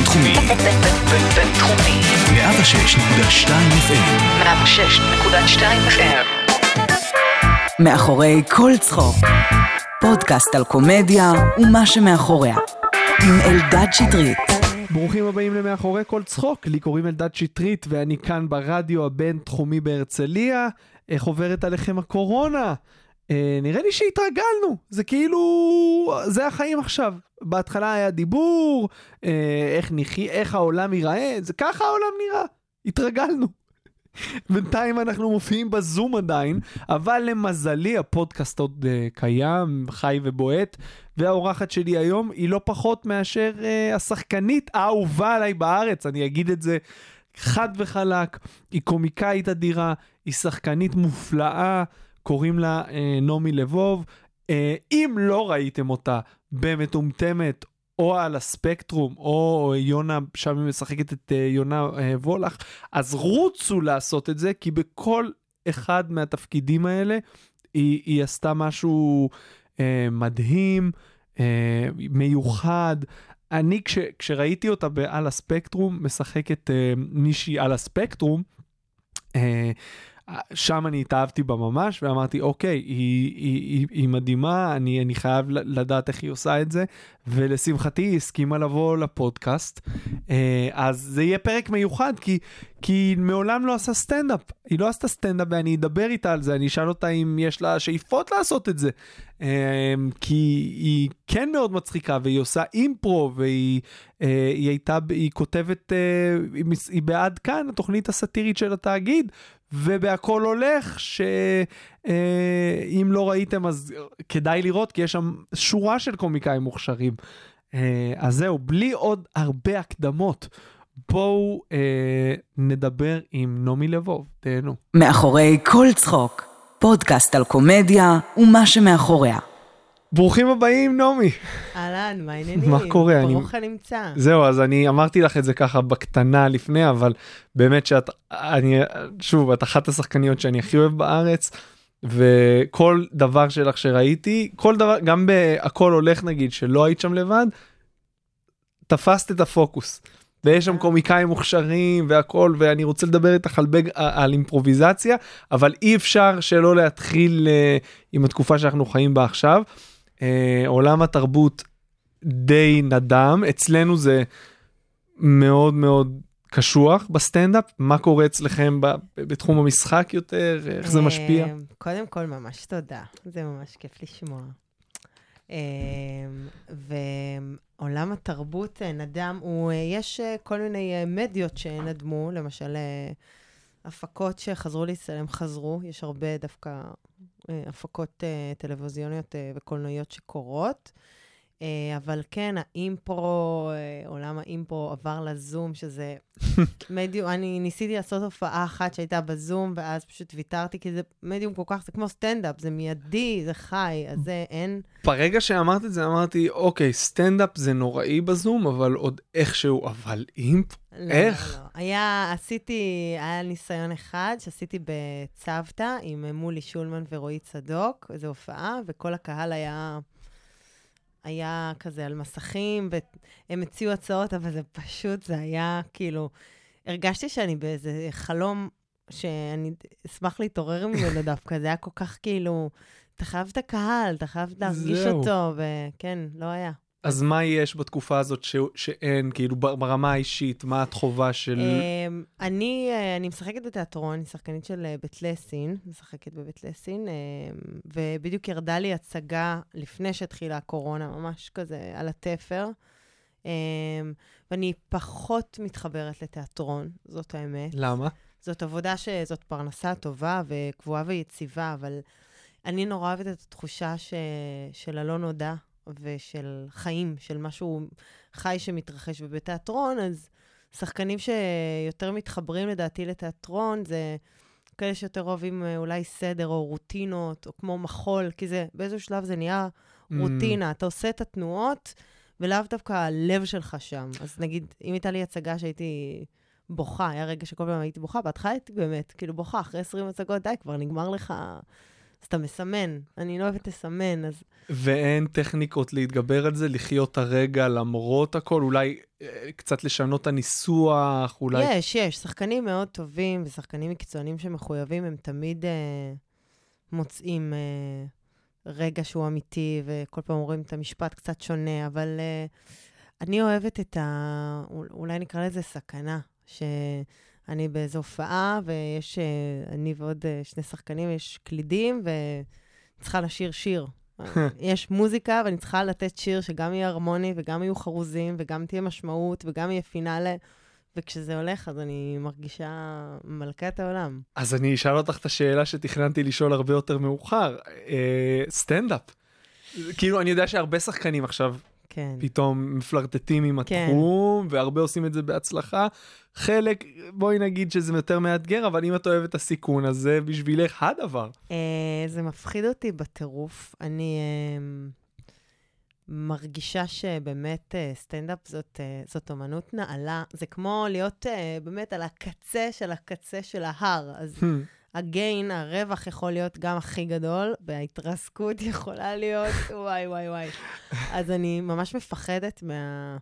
בינתחומי. בינתחומי. 106.2 FM. 106.2 FM. מאחורי כל צחוק. פודקאסט על קומדיה ומה שמאחוריה. עם אלדד שטרית. ברוכים הבאים למאחורי כל צחוק, לי קוראים אלדד שטרית ואני כאן ברדיו הבינתחומי בהרצליה. איך עוברת עליכם הקורונה? אה, נראה לי שהתרגלנו, זה כאילו, זה החיים עכשיו. בהתחלה היה דיבור, אה, איך נחי, איך העולם ייראה, זה ככה העולם נראה, התרגלנו. בינתיים אנחנו מופיעים בזום עדיין, אבל למזלי הפודקאסט עוד uh, קיים, חי ובועט, והאורחת שלי היום היא לא פחות מאשר uh, השחקנית האהובה עליי בארץ, אני אגיד את זה חד וחלק, היא קומיקאית אדירה, היא שחקנית מופלאה, קוראים לה uh, נעמי לבוב. Uh, אם לא ראיתם אותה במטומטמת או על הספקטרום, או יונה, שם היא משחקת את uh, יונה uh, וולך, אז רוצו לעשות את זה, כי בכל אחד מהתפקידים האלה היא, היא עשתה משהו uh, מדהים, uh, מיוחד. אני, כש, כשראיתי אותה על הספקטרום, משחקת uh, מישהי על הספקטרום, uh, שם אני התאהבתי בה ממש, ואמרתי, אוקיי, היא, היא, היא, היא מדהימה, אני, אני חייב לדעת איך היא עושה את זה, ולשמחתי היא הסכימה לבוא לפודקאסט. אה, אז זה יהיה פרק מיוחד, כי, כי היא מעולם לא עשה סטנדאפ. היא לא עשתה סטנדאפ, ואני אדבר איתה על זה, אני אשאל אותה אם יש לה שאיפות לעשות את זה. אה, כי היא כן מאוד מצחיקה, והיא עושה אימפרו, והיא אה, היא הייתה, היא כותבת, היא בעד כאן, התוכנית הסאטירית של התאגיד, ובהכל הולך, שאם לא ראיתם אז כדאי לראות, כי יש שם שורה של קומיקאים מוכשרים. אז זהו, בלי עוד הרבה הקדמות, בואו אה, נדבר עם נעמי לבוב, תהנו. מאחורי כל צחוק, פודקאסט על קומדיה ומה שמאחוריה. ברוכים הבאים, נעמי. אהלן, מה העניינים? מה קורה? ברוך הנמצא. זהו, אז אני אמרתי לך את זה ככה בקטנה לפני, אבל באמת שאת, אני, שוב, את אחת השחקניות שאני הכי אוהב בארץ, וכל דבר שלך שראיתי, כל דבר, גם בהכל הולך נגיד, שלא היית שם לבד, תפסת את הפוקוס. ויש שם קומיקאים מוכשרים והכל, ואני רוצה לדבר איתך על, בג, על אימפרוביזציה, אבל אי אפשר שלא להתחיל uh, עם התקופה שאנחנו חיים בה עכשיו. Uh, עולם התרבות די נדם, אצלנו זה מאוד מאוד קשוח בסטנדאפ, מה קורה אצלכם ב, בתחום המשחק יותר, איך זה משפיע? קודם כל, ממש תודה, זה ממש כיף לשמוע. ועולם התרבות נדם, הוא, יש כל מיני מדיות שנדמו, למשל הפקות שחזרו להצטלם חזרו, יש הרבה דווקא הפקות טלוויזיוניות וקולנועיות שקורות. אבל כן, האימפרו, עולם האימפרו עבר לזום, שזה מדיום, אני ניסיתי לעשות הופעה אחת שהייתה בזום, ואז פשוט ויתרתי, כי זה מדיום כל כך, זה כמו סטנדאפ, זה מיידי, זה חי, אז זה אין... ברגע שאמרת את זה, אמרתי, אוקיי, סטנדאפ זה נוראי בזום, אבל עוד איכשהו, אבל אימפ... לא, איך? לא, לא. היה, עשיתי, היה ניסיון אחד שעשיתי בצוותא עם מולי שולמן ורועי צדוק, איזו הופעה, וכל הקהל היה... היה כזה על מסכים, והם הציעו הצעות, אבל זה פשוט, זה היה כאילו... הרגשתי שאני באיזה חלום שאני אשמח להתעורר ממנו דווקא, זה היה כל כך כאילו, אתה חייב את הקהל, אתה חייב להרגיש זהו. אותו, וכן, לא היה. אז מה יש בתקופה הזאת ש... שאין, כאילו, ברמה האישית, מה את חובה של... אמ, אני, אני משחקת בתיאטרון, אני שחקנית של אה, בית לסין, משחקת בבית לסין, אמ, ובדיוק ירדה לי הצגה לפני שהתחילה הקורונה, ממש כזה על התפר. אמ, ואני פחות מתחברת לתיאטרון, זאת האמת. למה? זאת עבודה שזאת פרנסה טובה וקבועה ויציבה, אבל אני נורא אוהבת את התחושה ש... של הלא נודע. ושל חיים, של משהו חי שמתרחש. ובתיאטרון, אז שחקנים שיותר מתחברים לדעתי לתיאטרון, זה כאלה שיותר אוהבים אולי סדר או רוטינות, או כמו מחול, כי זה, באיזשהו שלב זה נהיה רוטינה. Mm. אתה עושה את התנועות, ולאו דווקא הלב שלך שם. אז נגיד, אם הייתה לי הצגה שהייתי בוכה, היה רגע שכל פעם הייתי בוכה, בהתחלה הייתי באמת, כאילו בוכה, אחרי 20 הצגות, די, כבר נגמר לך... אז אתה מסמן. אני לא אוהבת לסמן, אז ואין טכניקות להתגבר על זה, לחיות הרגע למרות הכל, אולי אה, קצת לשנות את הניסוח, אולי... יש, יש. שחקנים מאוד טובים ושחקנים מקצוענים שמחויבים, הם תמיד אה, מוצאים אה, רגע שהוא אמיתי, וכל פעם אומרים את המשפט קצת שונה, אבל אה, אני אוהבת את ה... אול- אולי נקרא לזה סכנה, שאני באיזו הופעה, ויש, אה, אני ועוד אה, שני שחקנים, יש קלידים, וצריכה לשיר שיר. יש מוזיקה, ואני צריכה לתת שיר שגם יהיה הרמוני, וגם יהיו חרוזים, וגם תהיה משמעות, וגם יהיה פינאלה. וכשזה הולך, אז אני מרגישה מלכת העולם. אז אני אשאל אותך את השאלה שתכננתי לשאול הרבה יותר מאוחר. אה, סטנדאפ. כאילו, אני יודע שהרבה שחקנים עכשיו כן. פתאום מפלרטטים עם כן. התחום, והרבה עושים את זה בהצלחה. חלק, בואי נגיד שזה יותר מאתגר, אבל אם את אוהבת את הסיכון, אז זה בשבילך הדבר. אה, זה מפחיד אותי בטירוף. אני אה, מרגישה שבאמת אה, סטנדאפ זאת, אה, זאת אומנות נעלה. זה כמו להיות אה, באמת על הקצה של הקצה של ההר. אז הגיין, הרווח יכול להיות גם הכי גדול, וההתרסקות יכולה להיות, וואי, וואי, וואי. אז אני ממש מפחדת מה...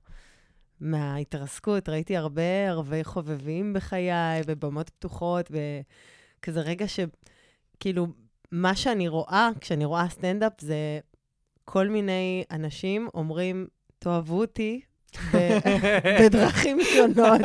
מההתרסקות. ראיתי הרבה ערבי חובבים בחיי, ובמות פתוחות, וכזה רגע ש... כאילו, מה שאני רואה, כשאני רואה סטנדאפ, זה כל מיני אנשים אומרים, תאהבו אותי בדרכים שונות.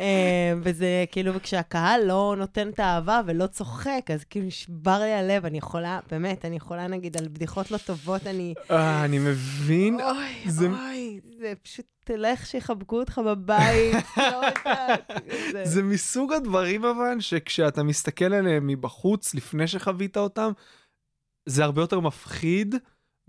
אה, וזה כאילו, וכשהקהל לא נותן את האהבה ולא צוחק, אז כאילו נשבר לי הלב, אני יכולה, באמת, אני יכולה, נגיד, על בדיחות לא טובות, אני... אה, אני מבין. אוי, זה- אוי, זה פשוט, תלך שיחבקו אותך בבית, לא יודעת. זה- זה מסוג הדברים אבל שכשאתה מסתכל עליהם מבחוץ לפני שחווית אותם, זה הרבה יותר מפחיד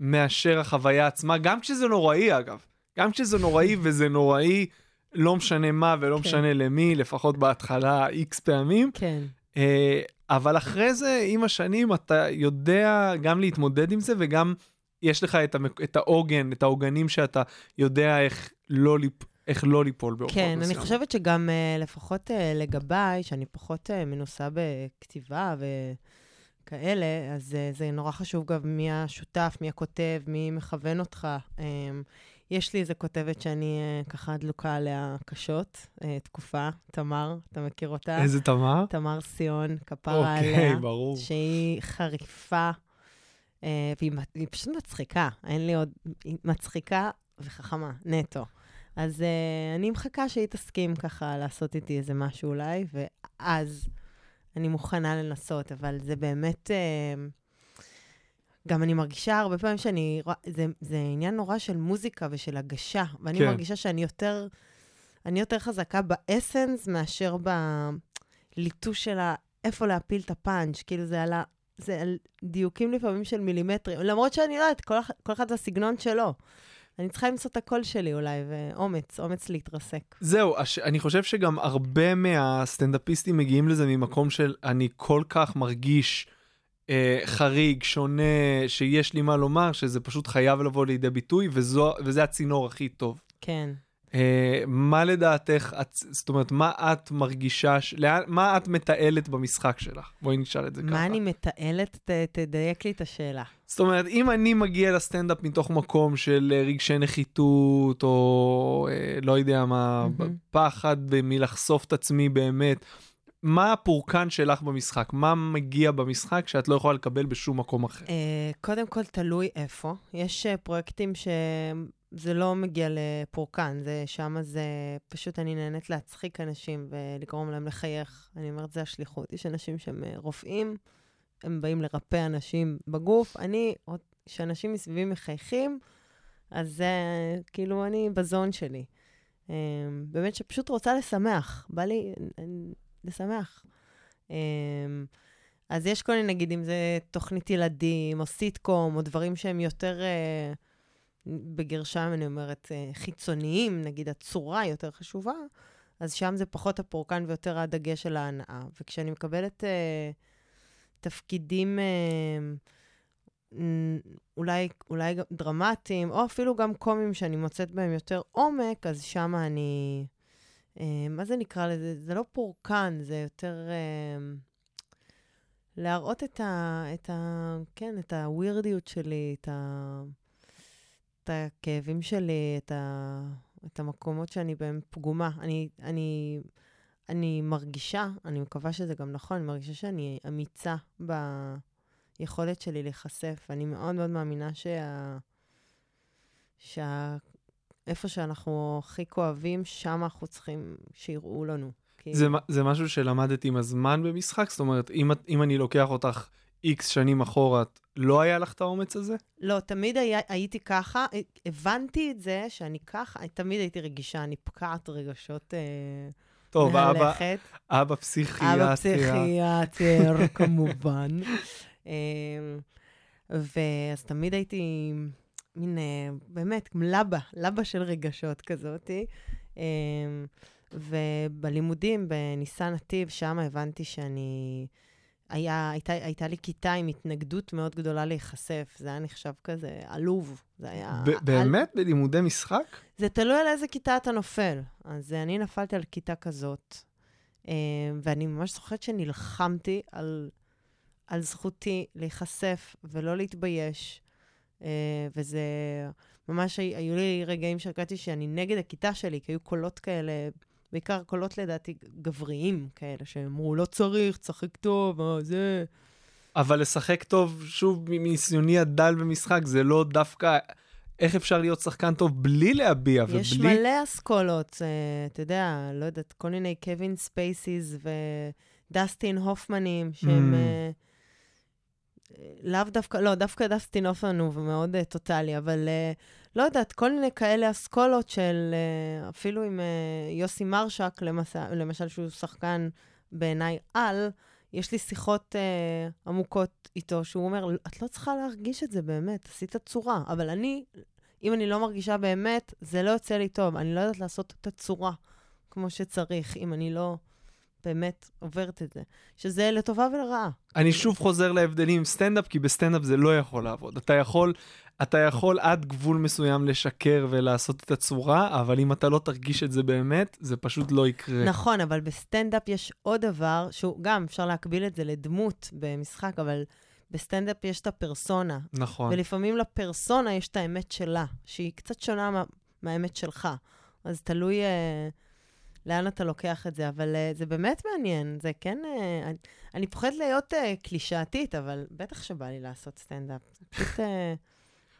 מאשר החוויה עצמה, גם כשזה נוראי אגב. גם כשזה נוראי וזה נוראי, לא משנה מה ולא כן. משנה למי, לפחות בהתחלה איקס פעמים. כן, אה, אבל אחרי זה, עם השנים, אתה יודע גם להתמודד עם זה וגם יש לך את, המק... את העוגן, את העוגנים שאתה יודע איך לא, ליפ... איך לא ליפול בהופעות כן, אני מסוימות. חושבת שגם uh, לפחות uh, לגביי, שאני פחות uh, מנוסה בכתיבה וכאלה, אז uh, זה נורא חשוב גם מי השותף, מי הכותב, מי מכוון אותך. יש לי איזה כותבת שאני uh, ככה דלוקה עליה קשות, uh, תקופה, תמר, אתה מכיר אותה? איזה תמר? תמר סיון, כפרה אוקיי, עליה. ברור. שהיא חריפה, אה, והיא מ- היא פשוט מצחיקה. אין לי עוד... היא מצחיקה וחכמה, נטו. אז אה, אני מחכה שהיא תסכים ככה לעשות איתי איזה משהו אולי, ואז אני מוכנה לנסות, אבל זה באמת... גם אני מרגישה הרבה פעמים שאני... זה, זה עניין נורא של מוזיקה ושל הגשה, ואני כן. מרגישה שאני יותר... אני יותר חזקה באסנס מאשר בליטוש של ה... איפה להפיל את הפאנץ', כאילו זה על ה... זה על דיוקים לפעמים של מילימטרים, למרות שאני לא יודעת, כל, כל אחד והסגנון שלו. אני צריכה למצוא את הקול שלי אולי, ואומץ, אומץ להתרסק. זהו, הש... אני חושב שגם הרבה מהסטנדאפיסטים מגיעים לזה ממקום של אני כל כך מרגיש אה, חריג, שונה, שיש לי מה לומר, שזה פשוט חייב לבוא לידי ביטוי, וזו, וזה הצינור הכי טוב. כן. אה, מה לדעתך, את, זאת אומרת, מה את מרגישה, ש... לאן, מה את מתעלת במשחק שלך? בואי נשאל את זה ככה. מה אני מתעלת? ת, תדייק לי את השאלה. זאת אומרת, אם אני מגיע לסטנדאפ מתוך מקום של אה, רגשי נחיתות, או אה, לא יודע מה, מהמם. פחד מלחשוף את עצמי באמת, מה הפורקן שלך במשחק? מה מגיע במשחק שאת לא יכולה לקבל בשום מקום אחר? אה, קודם כל, תלוי איפה. יש אה, פרויקטים שזה לא מגיע לפורקן, זה שם זה פשוט אני נהנית להצחיק אנשים ולגרום להם לחייך. אני אומרת, זה השליחות. יש אנשים שהם אה, רופאים, הם באים לרפא אנשים בגוף. אני, כשאנשים מסביבי מחייכים, אז זה כאילו אני בזון שלי. באמת שפשוט רוצה לשמח. בא לי לשמח. אה, אז יש כל מיני, נגיד, אם זה תוכנית ילדים, או סיטקום, או דברים שהם יותר, אה, בגרשיים אני אומרת, אה, חיצוניים, נגיד הצורה יותר חשובה, אז שם זה פחות הפורקן ויותר הדגש של ההנאה. וכשאני מקבלת אה, תפקידים אה, אולי, אולי דרמטיים, או אפילו גם קומיים שאני מוצאת בהם יותר עומק, אז שם אני... אה, מה זה נקרא לזה? זה לא פורקן, זה יותר... אה, להראות את ה... את ה... כן, את הווירדיות שלי, את ה... את הכאבים שלי, את, ה... את המקומות שאני בהם פגומה. אני, אני, אני מרגישה, אני מקווה שזה גם נכון, אני מרגישה שאני אמיצה ביכולת שלי להיחשף. אני מאוד מאוד מאמינה שה... שה... איפה שאנחנו הכי כואבים, שם אנחנו צריכים שיראו לנו. כי... זה, זה משהו שלמדת עם הזמן במשחק? זאת אומרת, אם, אם אני לוקח אותך איקס שנים אחורה, לא היה לך את האומץ הזה? לא, תמיד היה, הייתי ככה, הבנתי את זה שאני ככה, תמיד הייתי רגישה, אני פקעת רגשות אה, טוב, אבא, מהלכת. אבא פסיכיאטריה. אבא פסיכיאטר, כמובן. אה, ואז תמיד הייתי מין, אה, באמת, לבה, לבה של רגשות כזאתי. אה, ובלימודים בניסן נתיב, שם הבנתי שאני... היה, הייתה, הייתה לי כיתה עם התנגדות מאוד גדולה להיחשף. זה היה נחשב כזה עלוב. זה היה... ב- באמת? בלימודי משחק? זה תלוי על איזה כיתה אתה נופל. אז אני נפלתי על כיתה כזאת, אה, ואני ממש זוכרת שנלחמתי על, על זכותי להיחשף ולא להתבייש. אה, וזה, ממש הי- היו לי רגעים שהרגשתי שאני נגד הכיתה שלי, כי היו קולות כאלה, בעיקר קולות לדעתי גבריים כאלה, שאמרו, לא צריך, תשחק טוב, מה זה... אבל לשחק טוב, שוב, מניסיוני הדל במשחק, זה לא דווקא... איך אפשר להיות שחקן טוב בלי להביע ובלי... יש מלא אסכולות, אה, אתה יודע, לא יודעת, כל מיני קווין ספייסיס ודסטין הופמנים, שהם ממ. אה, אה, לאו דווקא, לא, דווקא דסטין הופמן הוא מאוד אה, טוטאלי, אבל אה, לא יודעת, כל מיני כאלה אסכולות של, אה, אפילו עם אה, יוסי מרשק, למשל, למשל שהוא שחקן בעיניי על, יש לי שיחות אה, עמוקות איתו, שהוא אומר, את לא צריכה להרגיש את זה באמת, עשית צורה, אבל אני אם אני לא מרגישה באמת, זה לא יוצא לי טוב. אני לא יודעת לעשות את הצורה כמו שצריך, אם אני לא באמת עוברת את זה. שזה לטובה ולרעה. אני שוב חוזר להבדלים עם סטנדאפ, כי בסטנדאפ זה לא יכול לעבוד. אתה יכול, אתה יכול עד גבול מסוים לשקר ולעשות את הצורה, אבל אם אתה לא תרגיש את זה באמת, זה פשוט לא יקרה. נכון, אבל בסטנדאפ יש עוד דבר, שהוא גם, אפשר להקביל את זה לדמות במשחק, אבל בסטנדאפ יש את הפרסונה. נכון. ולפעמים לפרסונה יש את האמת שלה, שהיא קצת שונה מה, מהאמת שלך. אז תלוי אה, לאן אתה לוקח את זה, אבל אה, זה באמת מעניין. זה כן... אה, אני, אני פוחדת להיות אה, קלישאתית, אבל בטח שבא לי לעשות סטנדאפ. זה פשוט... אה,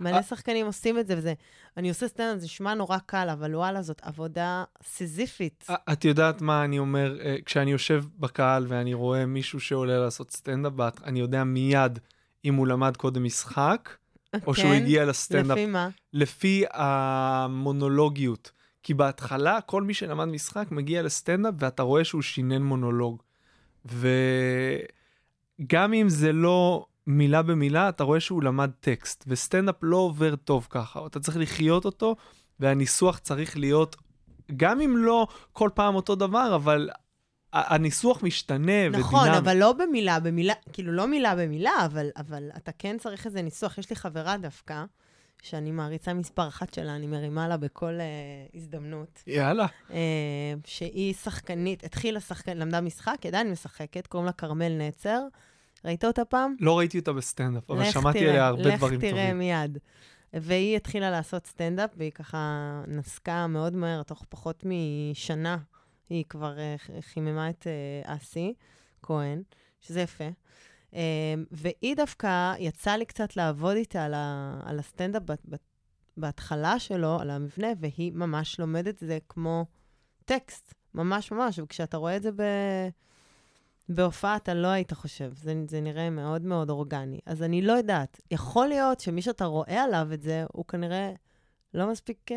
מלא. שחקנים עושים את זה, וזה... אני עושה סטנדאפ, זה נשמע נורא קל, אבל וואלה, זאת עבודה סיזיפית. את יודעת מה אני אומר, אה, כשאני יושב בקהל ואני רואה מישהו שעולה לעשות סטנדאפ, אני יודע מיד אם הוא למד קודם משחק, או שהוא כן? הגיע לסטנדאפ לפי מה? לפי המונולוגיות. כי בהתחלה, כל מי שלמד משחק מגיע לסטנדאפ ואתה רואה שהוא שינן מונולוג. וגם אם זה לא מילה במילה, אתה רואה שהוא למד טקסט. וסטנדאפ לא עובר טוב ככה, אתה צריך לחיות אותו, והניסוח צריך להיות, גם אם לא כל פעם אותו דבר, אבל הניסוח משתנה נכון, ודינמי. אבל לא במילה, במילה, כאילו לא מילה במילה, אבל, אבל אתה כן צריך איזה ניסוח. יש לי חברה דווקא, שאני מעריצה מספר אחת שלה, אני מרימה לה בכל אה, הזדמנות, יאללה. אה, שהיא שחקנית, התחילה שחקנית, למדה משחק, עדיין משחקת, קוראים לה כרמל נצר. ראית אותה פעם? לא ראיתי אותה בסטנדאפ, אבל שמעתי תראה, עליה הרבה דברים לך תראה טובים. מיד. והיא התחילה לעשות סטנדאפ, והיא ככה נסקה מאוד מהר, תוך פחות משנה, היא כבר uh, חיממה את uh, אסי כהן, שזה יפה. Um, והיא דווקא, יצא לי קצת לעבוד איתה על, ה, על הסטנדאפ בהתחלה שלו, על המבנה, והיא ממש לומדת את זה כמו טקסט, ממש ממש, וכשאתה רואה את זה ב... בהופעה אתה לא היית חושב, זה, זה נראה מאוד מאוד אורגני. אז אני לא יודעת, יכול להיות שמי שאתה רואה עליו את זה, הוא כנראה לא מספיק uh,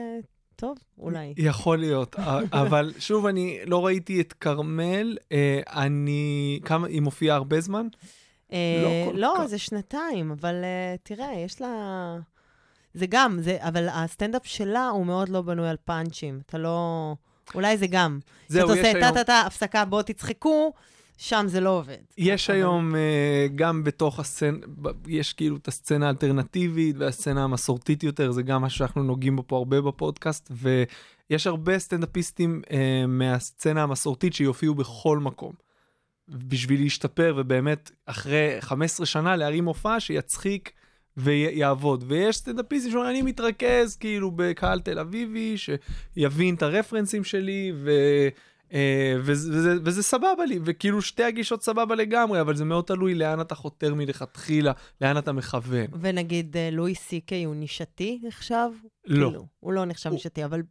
טוב, אולי. יכול להיות, א- אבל שוב, אני לא ראיתי את כרמל, אה, אני... כמה, היא מופיעה הרבה זמן? אה, לא כל לא, כך. זה שנתיים, אבל uh, תראה, יש לה... זה גם, זה, אבל הסטנדאפ שלה הוא מאוד לא בנוי על פאנצ'ים. אתה לא... אולי זה גם. זהו, יש עושה היום... טה-טה-טה, הפסקה, בואו תצחקו, שם זה לא עובד. יש אבל- היום אה, גם בתוך הסצנה, יש כאילו את הסצנה האלטרנטיבית והסצנה המסורתית יותר, זה גם מה שאנחנו נוגעים בו פה הרבה בפודקאסט, ויש הרבה סטנדאפיסטים אה, מהסצנה המסורתית שיופיעו בכל מקום. בשביל להשתפר, ובאמת, אחרי 15 שנה להרים מופע שיצחיק ויעבוד. ויש סטנדאפיסטים שאומרים, אני מתרכז כאילו בקהל תל אביבי, שיבין את הרפרנסים שלי, ו... אה, וזה, וזה, וזה סבבה לי, וכאילו שתי הגישות סבבה לגמרי, אבל זה מאוד תלוי לאן אתה חותר מלכתחילה, לאן אתה מכוון. ונגיד אה, לואי סי קיי הוא נישתי נחשב? לא. כאילו, הוא לא נחשב הוא- נישתי, אבל...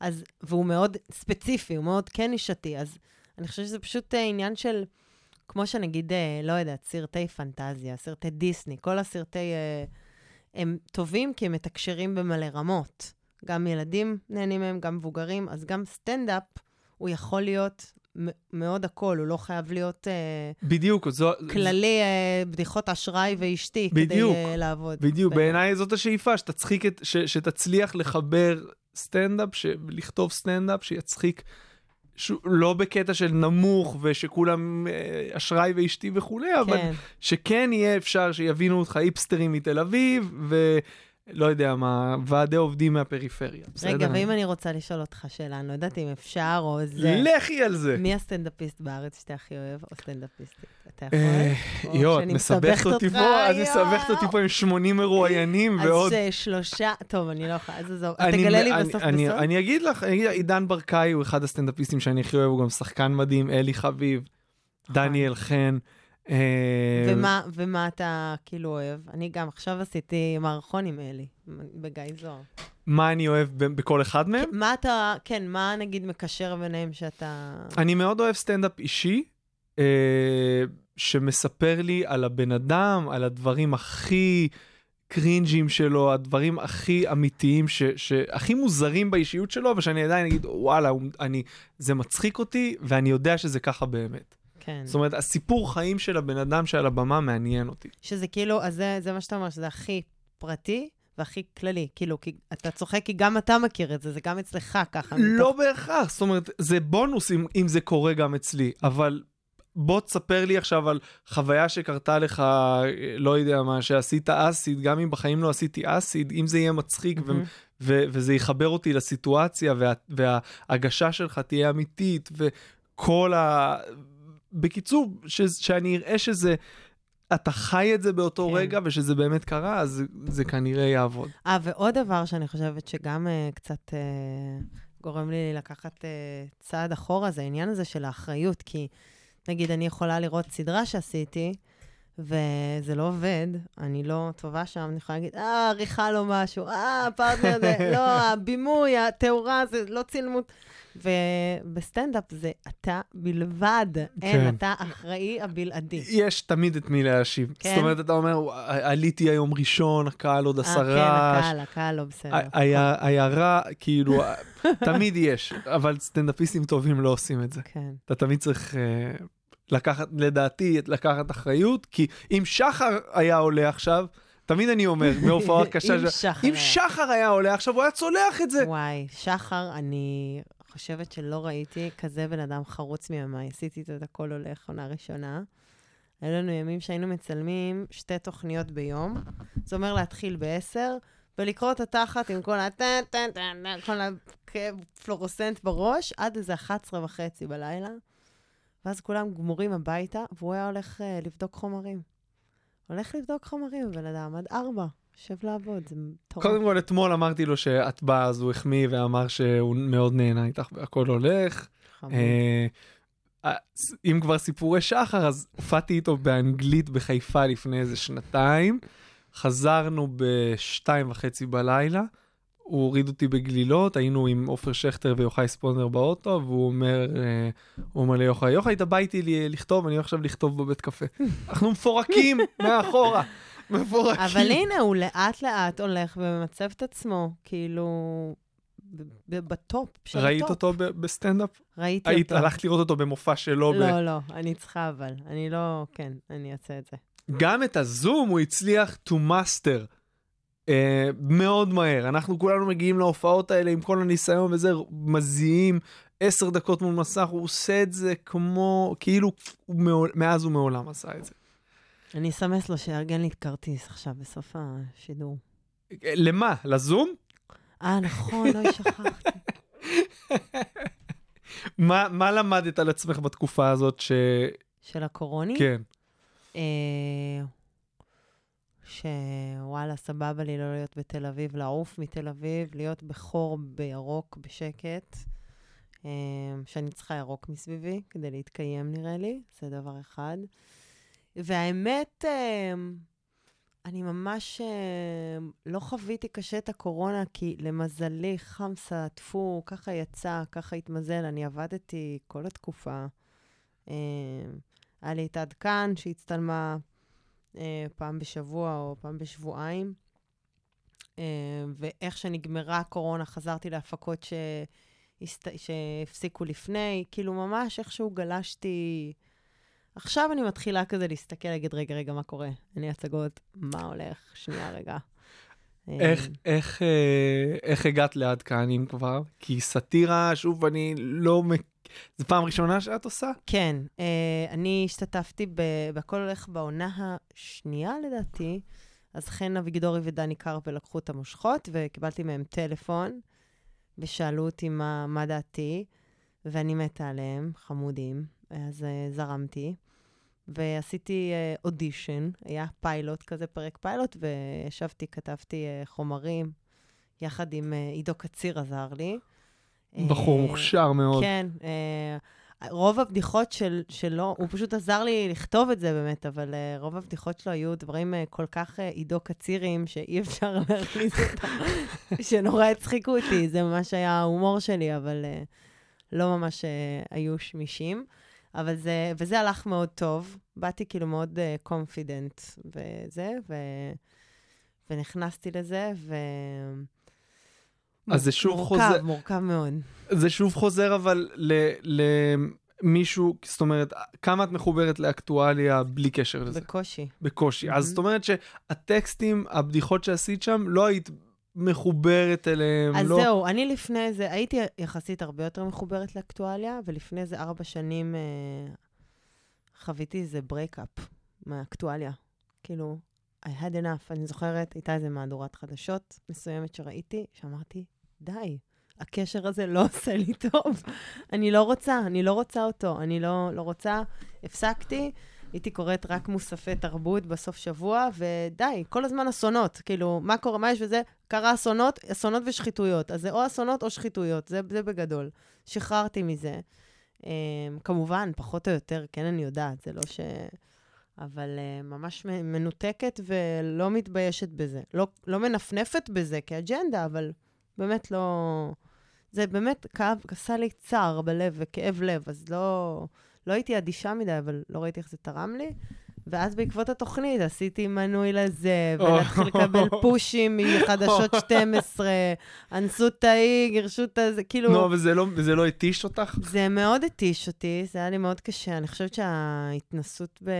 אז, והוא מאוד ספציפי, הוא מאוד כן נישתי, אז אני חושבת שזה פשוט אה, עניין של, כמו שנגיד, אה, לא יודעת, סרטי פנטזיה, סרטי דיסני, כל הסרטי... אה, הם טובים כי הם מתקשרים במלא רמות. גם ילדים נהנים מהם, גם מבוגרים, אז גם סטנדאפ, הוא יכול להיות מאוד הכל, הוא לא חייב להיות בדיוק, זו... כללי אה, בדיחות אשראי ואשתי, בדיוק, כדי לעבוד. בדיוק, בעיניי. בעיניי זאת השאיפה, שתצחיק את, ש, שתצליח לחבר סטנדאפ, לכתוב סטנדאפ שיצחיק, ש, לא בקטע של נמוך ושכולם אה, אשראי ואשתי וכולי, אבל כן. שכן יהיה אפשר שיבינו אותך היפסטרים מתל אביב, ולא יודע מה, ועדי עובדים מהפריפריה. בסדר? רגע, ואם אני רוצה לשאול אותך שאלה, אני לא יודעת אם אפשר או זה. לכי על זה. מי הסטנדאפיסט בארץ שאתה הכי אוהב, או סטנדאפיסטית? אתה יכול? אה, או יואו, את מסבכת אותי פה, את יואו. מסבכת אותי פה עם 80 מרואיינים ועוד... אז שלושה, טוב, אני לא יכולה, אז עזוב, תגלה לי בסוף בסוף. אני אגיד לך, עידן ברקאי הוא אחד הסטנדאפיסטים שאני הכי אוהב, הוא גם שחקן מדהים, אלי חביב, דניאל חן. אה, ומה, ומה אתה כאילו אוהב? אני גם עכשיו עשיתי מערכון עם אלי, בגיא זוהר. מה אני אוהב בכל אחד מהם? מה אתה, כן, מה נגיד מקשר ביניהם שאתה... אני מאוד אוהב סטנדאפ אישי, אה, שמספר לי על הבן אדם, על הדברים הכי קרינג'ים שלו, הדברים הכי אמיתיים, ש, שהכי מוזרים באישיות שלו, ושאני עדיין אגיד, וואלה, אני, זה מצחיק אותי, ואני יודע שזה ככה באמת. כן. זאת אומרת, הסיפור חיים של הבן אדם שעל הבמה מעניין אותי. שזה כאילו, אז זה, זה מה שאתה אומר, שזה הכי פרטי והכי כללי. כאילו, כי אתה צוחק כי גם אתה מכיר את זה, זה גם אצלך ככה. לא מתוך- בהכרח, זאת אומרת, זה בונוס אם, אם זה קורה גם אצלי, אבל בוא תספר לי עכשיו על חוויה שקרתה לך, לא יודע מה, שעשית אסיד, גם אם בחיים לא עשיתי אסיד, אם זה יהיה מצחיק ו- מהמם. ו- וזה יחבר אותי לסיטואציה וה- וההגשה שלך תהיה אמיתית וכל ה... בקיצור, ש- שאני אראה שזה, אתה חי את זה באותו כן. רגע ושזה באמת קרה, אז זה, זה כנראה יעבוד. אה, ועוד דבר שאני חושבת שגם uh, קצת uh, גורם לי לקחת uh, צעד אחורה, זה העניין הזה של האחריות, כי נגיד אני יכולה לראות סדרה שעשיתי, וזה לא עובד, אני לא טובה שם, אני יכולה להגיד, אה, עריכה לא משהו, אה, הפרטנר זה, לא, הבימוי, התאורה, זה לא צילמות. ובסטנדאפ זה אתה בלבד, אין, כן. אתה אחראי הבלעדי. יש תמיד את מי להשיב. כן. זאת אומרת, אתה אומר, עליתי היום ראשון, הקהל עוד אה, כן, רעש. הקהל, הקהל לא בסדר. היה- רע, כאילו, תמיד יש, אבל סטנדאפיסטים טובים לא עושים את זה. כן. אתה תמיד צריך אה, לקחת, לדעתי, לקחת אחריות, כי אם שחר היה עולה עכשיו, תמיד אני אומר, בהופעה קשה, אם ש- שחר אם. שחר היה עולה עכשיו, הוא היה צולח את זה. וואי, שחר, אני חושבת שלא ראיתי כזה בן אדם חרוץ מימיי. עשיתי את הכל הולך, עונה ראשונה. היו לנו ימים שהיינו מצלמים שתי תוכניות ביום. זה אומר להתחיל ב-10, ולקרוא את התחת עם כל ה... טן, טן, טן, טן, כל הפלורוסנט בראש, עד איזה 11 וחצי בלילה. ואז כולם גמורים הביתה, והוא היה הולך uh, לבדוק חומרים. הולך לבדוק חומרים, בן אדם, עד 4, יושב לעבוד, זה מטורף. קודם כל, אתמול אמרתי לו שאת באה, אז הוא החמיא ואמר שהוא מאוד נהנה איתך והכל הולך. אה, אה, אם כבר סיפורי שחר, אז הופעתי איתו באנגלית בחיפה לפני איזה שנתיים. חזרנו בשתיים וחצי בלילה. הוא הוריד אותי בגלילות, היינו עם עופר שכטר ויוחאי ספונדר באוטו, והוא אומר, אה, הוא אומר ליוחאי, יוחאי, אתה בא איתי לכתוב, אני הולך עכשיו לכתוב בבית קפה. אנחנו מפורקים מאחורה. מפורקים. אבל הנה, הוא לאט-לאט הולך וממצב את עצמו, כאילו, ב- ב- בטופ של ראית הטופ. אותו ב- בסטנדאפ? ראיתי היית, אותו. הלכת לראות אותו במופע שלו. ב- לא, לא, אני צריכה אבל. אני לא, כן, אני אעשה את זה. גם את הזום הוא הצליח to master uh, מאוד מהר. אנחנו כולנו מגיעים להופעות האלה עם כל הניסיון וזה, מזיעים עשר דקות מול מסך, הוא עושה את זה כמו, כאילו, הוא מעול, מאז ומעולם עשה את זה. אני אסמס לו שיארגן לי כרטיס עכשיו, בסוף השידור. למה? לזום? אה, נכון, אוי, שכחתי. מה, מה למדת על עצמך בתקופה הזאת ש... של הקורוני. כן. אה, שוואלה, סבבה לי לא להיות בתל אביב, לעוף מתל אביב, להיות בחור בירוק, בשקט, אה, שאני צריכה ירוק מסביבי כדי להתקיים, נראה לי, זה דבר אחד. והאמת, אה, אני ממש אה, לא חוויתי קשה את הקורונה, כי למזלי, חמסה, טפו, ככה יצא, ככה התמזל, אני עבדתי כל התקופה. אה, היה לי את עד כאן, שהצטלמה אה, פעם בשבוע או פעם בשבועיים. ואיך שנגמרה הקורונה, חזרתי להפקות. שהפסיקו לפני. כאילו, ממש איכשהו גלשתי... עכשיו אני מתחילה כזה להסתכל, להגיד, רגע, רגע, מה קורה? אני הצגות, מה הולך? שנייה, רגע. איך, אה, איך, אה, איך הגעת לעד כאן אם כבר? כי סאטירה, שוב, אני לא... זו פעם ראשונה שאת עושה? כן, אה, אני השתתפתי ב... ב"הכל הולך" בעונה השנייה, לדעתי. אז חן אביגדורי ודני קרפל לקחו את המושכות, וקיבלתי מהם טלפון, ושאלו אותי מה, מה דעתי, ואני מתה עליהם, חמודים. אז אה, זרמתי, ועשיתי אה, אודישן, היה פיילוט כזה, פרק פיילוט, וישבתי, כתבתי אה, חומרים, יחד עם אה, עידו קציר עזר לי. בחור מוכשר מאוד. כן, אה, רוב הבדיחות של, שלו, הוא פשוט עזר לי לכתוב את זה באמת, אבל אה, רוב הבדיחות שלו היו דברים אה, כל כך אה, עידו קצירים, שאי אפשר להכניס אותם, שנורא הצחיקו אותי, זה ממש היה ההומור שלי, אבל אה, לא ממש אה, היו שמישים. אבל זה, וזה הלך מאוד טוב, באתי כאילו מאוד קונפידנט uh, וזה, ו, ונכנסתי לזה, ו... אז זה שוב מורכב, חוזר- מורכב, מורכב מאוד. זה שוב חוזר אבל ל- למישהו, זאת אומרת, כמה את מחוברת לאקטואליה בלי קשר לזה? בקושי. בקושי. אז Mhm. זאת אומרת שהטקסטים, הבדיחות שעשית שם, לא היית מחוברת אליהם, אז לא... זהו, אני לפני זה, הייתי יחסית הרבה יותר מחוברת לאקטואליה, ולפני זה ארבע שנים אה, חוויתי איזה breakup מהאקטואליה. כאילו, I had enough. אני זוכרת, הייתה איזה מהדורת חדשות מסוימת שראיתי, שאמרתי, די, הקשר הזה לא עושה לי טוב. אני לא רוצה, אני לא רוצה אותו, אני לא, לא רוצה. הפסקתי, הייתי קוראת רק מוספי תרבות בסוף שבוע, ודי, כל הזמן אסונות. כאילו, מה קורה, מה יש בזה? קרה אסונות, אסונות ושחיתויות. אז זה או אסונות או שחיתויות, זה, זה בגדול. שחררתי מזה. Um, כמובן, פחות או יותר, כן, אני יודעת, זה לא ש... אבל uh, ממש מנותקת ולא מתביישת בזה. לא, לא מנפנפת בזה כאג'נדה, אבל באמת לא... זה באמת כאב, עשה לי צער בלב וכאב לב, אז לא, לא הייתי אדישה מדי, אבל לא ראיתי איך זה תרם לי. ואז בעקבות התוכנית עשיתי מנוי לזה, ולהתחיל לקבל פושים מחדשות 12, אנסו את ההיא, גירשו את הזה, כאילו... נו, אבל זה לא- לא התיש אותך? זה מאוד התיש אותי, זה היה לי מאוד קשה. אני חושבת שההתנסות ב...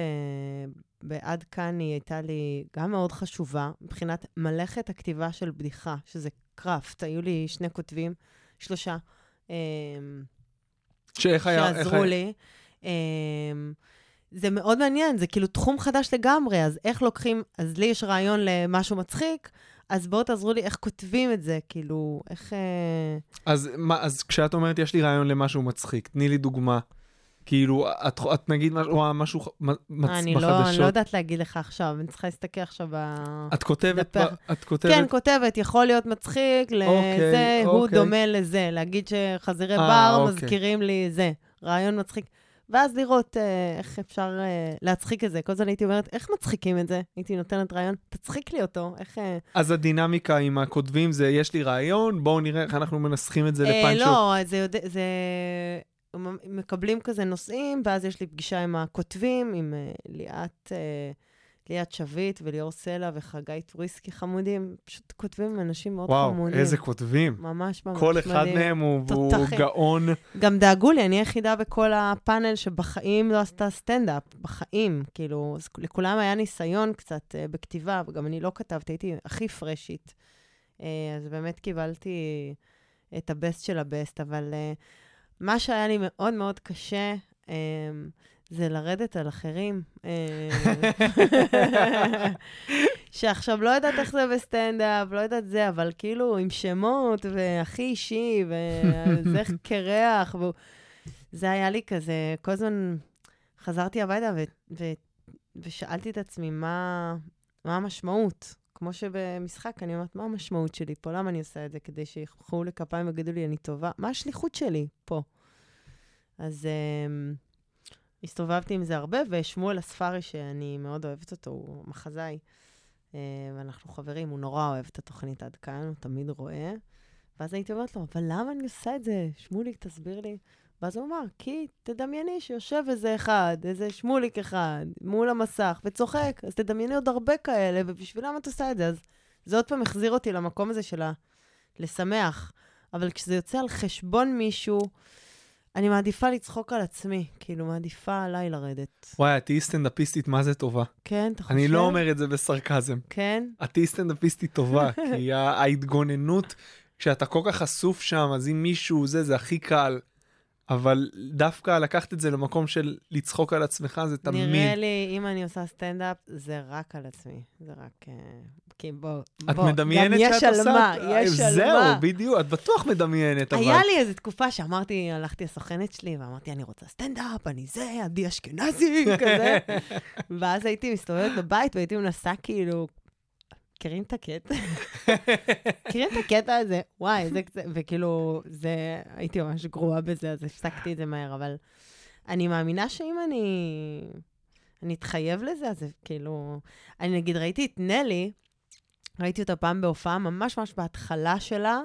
בעד כאן היא הייתה לי גם מאוד חשובה, מבחינת מלאכת הכתיבה של בדיחה, שזה קראפט. היו לי שני כותבים, שלושה, אמ, שאיך היה... איך שעזרו לי. אמ, זה מאוד מעניין, זה כאילו תחום חדש לגמרי, אז איך לוקחים, אז לי יש רעיון למשהו מצחיק, אז בואו תעזרו לי איך כותבים את זה, כאילו, איך... אה, אז מה, אז כשאת אומרת, יש לי רעיון למשהו מצחיק, תני לי דוגמה. כאילו, את, את נגיד משהו, או משהו מצ, אני בחדשות. לא, אני לא יודעת להגיד לך עכשיו, אני צריכה להסתכל עכשיו ב... את כותבת, ב- את כותבת, כן, כותבת, יכול להיות מצחיק, לזה, אוקיי, הוא אוקיי. דומה לזה. להגיד שחזירי אה, בר אוקיי. מזכירים לי זה, רעיון מצחיק. ואז לראות אה, איך אפשר אה, להצחיק את זה. כל הזמן הייתי אומרת, איך מצחיקים את זה? הייתי נותנת רעיון, תצחיק לי אותו, איך... אה, אז הדינמיקה עם הכותבים זה, יש לי רעיון, בואו נראה איך אנחנו מנסחים את זה אה, לפאנץ'. לא, זה יודע... זה... מקבלים כזה נושאים, ואז יש לי פגישה עם הכותבים, עם אה, ליאת, אה, ליאת שביט וליאור סלע וחגי טוריסקי חמודים. פשוט כותבים אנשים מאוד וואו, חמודים. איזה כותבים. ממש ממש כל אחד מדהים. מהם הוא, הוא. גאון. גם דאגו לי, אני היחידה בכל הפאנל שבחיים לא עשתה סטנדאפ, בחיים. כאילו, לכולם היה ניסיון קצת uh, בכתיבה, וגם אני לא כתבתי, הייתי הכי פרשית. Uh, אז באמת קיבלתי את הבסט של הבסט, אבל uh, מה שהיה לי מאוד מאוד קשה, um, זה לרדת על אחרים. אה, שעכשיו לא יודעת איך זה בסטנדאפ, לא יודעת זה, אבל כאילו עם שמות, והכי אישי, וזה קרח, והוא... זה היה לי כזה, כל הזמן חזרתי הביתה ו- ו- ושאלתי את עצמי מה, מה המשמעות. כמו שבמשחק אני אומרת, מה המשמעות שלי פה? למה אני עושה את זה? כדי שיחכו לי כפיים ויגידו לי, אני טובה? מה השליחות שלי פה? אז um, הסתובבתי עם זה הרבה, ושמואל הספארי, שאני מאוד אוהבת אותו, הוא מחזאי, uh, ואנחנו חברים, הוא נורא אוהב את התוכנית עד כאן, הוא תמיד רואה. ואז הייתי אומרת לו, אבל למה אני עושה את זה? שמוליק, תסביר לי. ואז הוא אמר, כי תדמייני שיושב איזה אחד, איזה שמוליק אחד, מול המסך, וצוחק, אז תדמייני עוד הרבה כאלה, ובשבילם את עושה את זה. אז זה עוד פעם החזיר אותי למקום הזה של ה... לשמח. אבל כשזה יוצא על חשבון מישהו, אני מעדיפה לצחוק על עצמי, כאילו, מעדיפה עליי לרדת. וואי, את תהיי סטנדאפיסטית, מה זה טובה? כן, אתה חושב? אני לא אומר את זה בסרקזם. כן? את תהיי סטנדאפיסטית טובה, כי ההתגוננות, כשאתה כל כך חשוף שם, אז אם מישהו זה, זה הכי קל. אבל דווקא לקחת את זה למקום של לצחוק על עצמך, זה תמיד... נראה לי, אם אני עושה סטנדאפ, זה רק על עצמי. זה רק... אה, כי בוא, את בוא, מדמיינת גם יש שאת על עושה... מה, יש על זהו, מה. בדיוק, את בטוח מדמיינת, אבל... היה לי איזו תקופה שאמרתי, הלכתי לסוכנת שלי, ואמרתי, אני רוצה סטנדאפ, אני זה, עדי אשכנזי, כזה. ואז הייתי מסתובבת בבית, והייתי מנסה כאילו... מכירים את הקטע? מכירים את הקטע הזה? וואי, זה קצת... וכאילו, זה... הייתי ממש גרועה בזה, אז הפסקתי את זה מהר, אבל אני מאמינה שאם אני... אני אתחייב לזה, אז זה כאילו... אני נגיד, ראיתי את נלי, ראיתי אותה פעם בהופעה, ממש ממש בהתחלה שלה,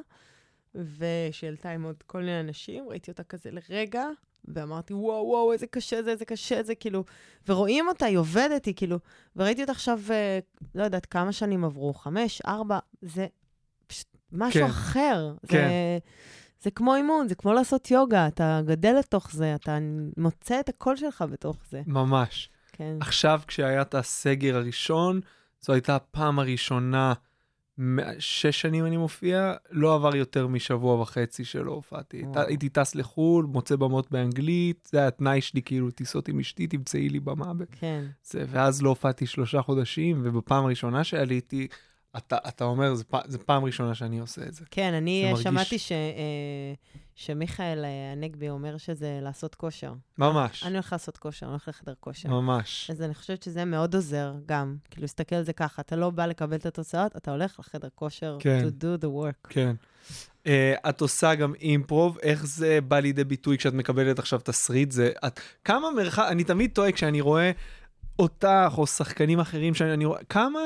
ושהעלתה עם עוד כל מיני אנשים, ראיתי אותה כזה לרגע, ואמרתי, וואו, וואו, איזה קשה זה, איזה קשה זה, כאילו, ורואים אותה, היא עובדת, היא כאילו, וראיתי אותה עכשיו, אה, לא יודעת כמה שנים עברו, חמש, ארבע, זה פשוט משהו כן. אחר. כן. זה, זה כמו אימון, זה כמו לעשות יוגה, אתה גדל לתוך זה, אתה מוצא את הקול שלך בתוך זה. ממש. כן. עכשיו, כשהיה את הסגר הראשון, זו הייתה הפעם הראשונה, שש שנים אני מופיע, לא עבר יותר משבוע וחצי שלא הופעתי. הייתי טס לחו"ל, מוצא במות באנגלית, זה היה התנאי שלי, כאילו, טיסות עם אשתי, תמצאי לי במה. כן. זה, ואז לא הופעתי שלושה חודשים, ובפעם הראשונה שעליתי, אתה, אתה אומר, זו פעם ראשונה שאני עושה את זה. כן, אני זה אה, מרגיש- שמעתי ש, אה, שמיכאל אה, הנגבי אומר שזה לעשות כושר. ממש, אני הולך לעשות כושר, אני הולך לחדר כושר. ממש. אז אני חושבת שזה מאוד עוזר גם, כאילו, להסתכל על זה ככה, אתה לא בא לקבל את התוצאות, אתה הולך לחדר כושר כן. to do the work. כן. Uh, את עושה גם אימפרוב, איך זה בא לידי ביטוי כשאת מקבלת עכשיו תסריט? זה, את, כמה מרחק, אני תמיד טועה כשאני רואה אותך או שחקנים אחרים שאני רואה, כמה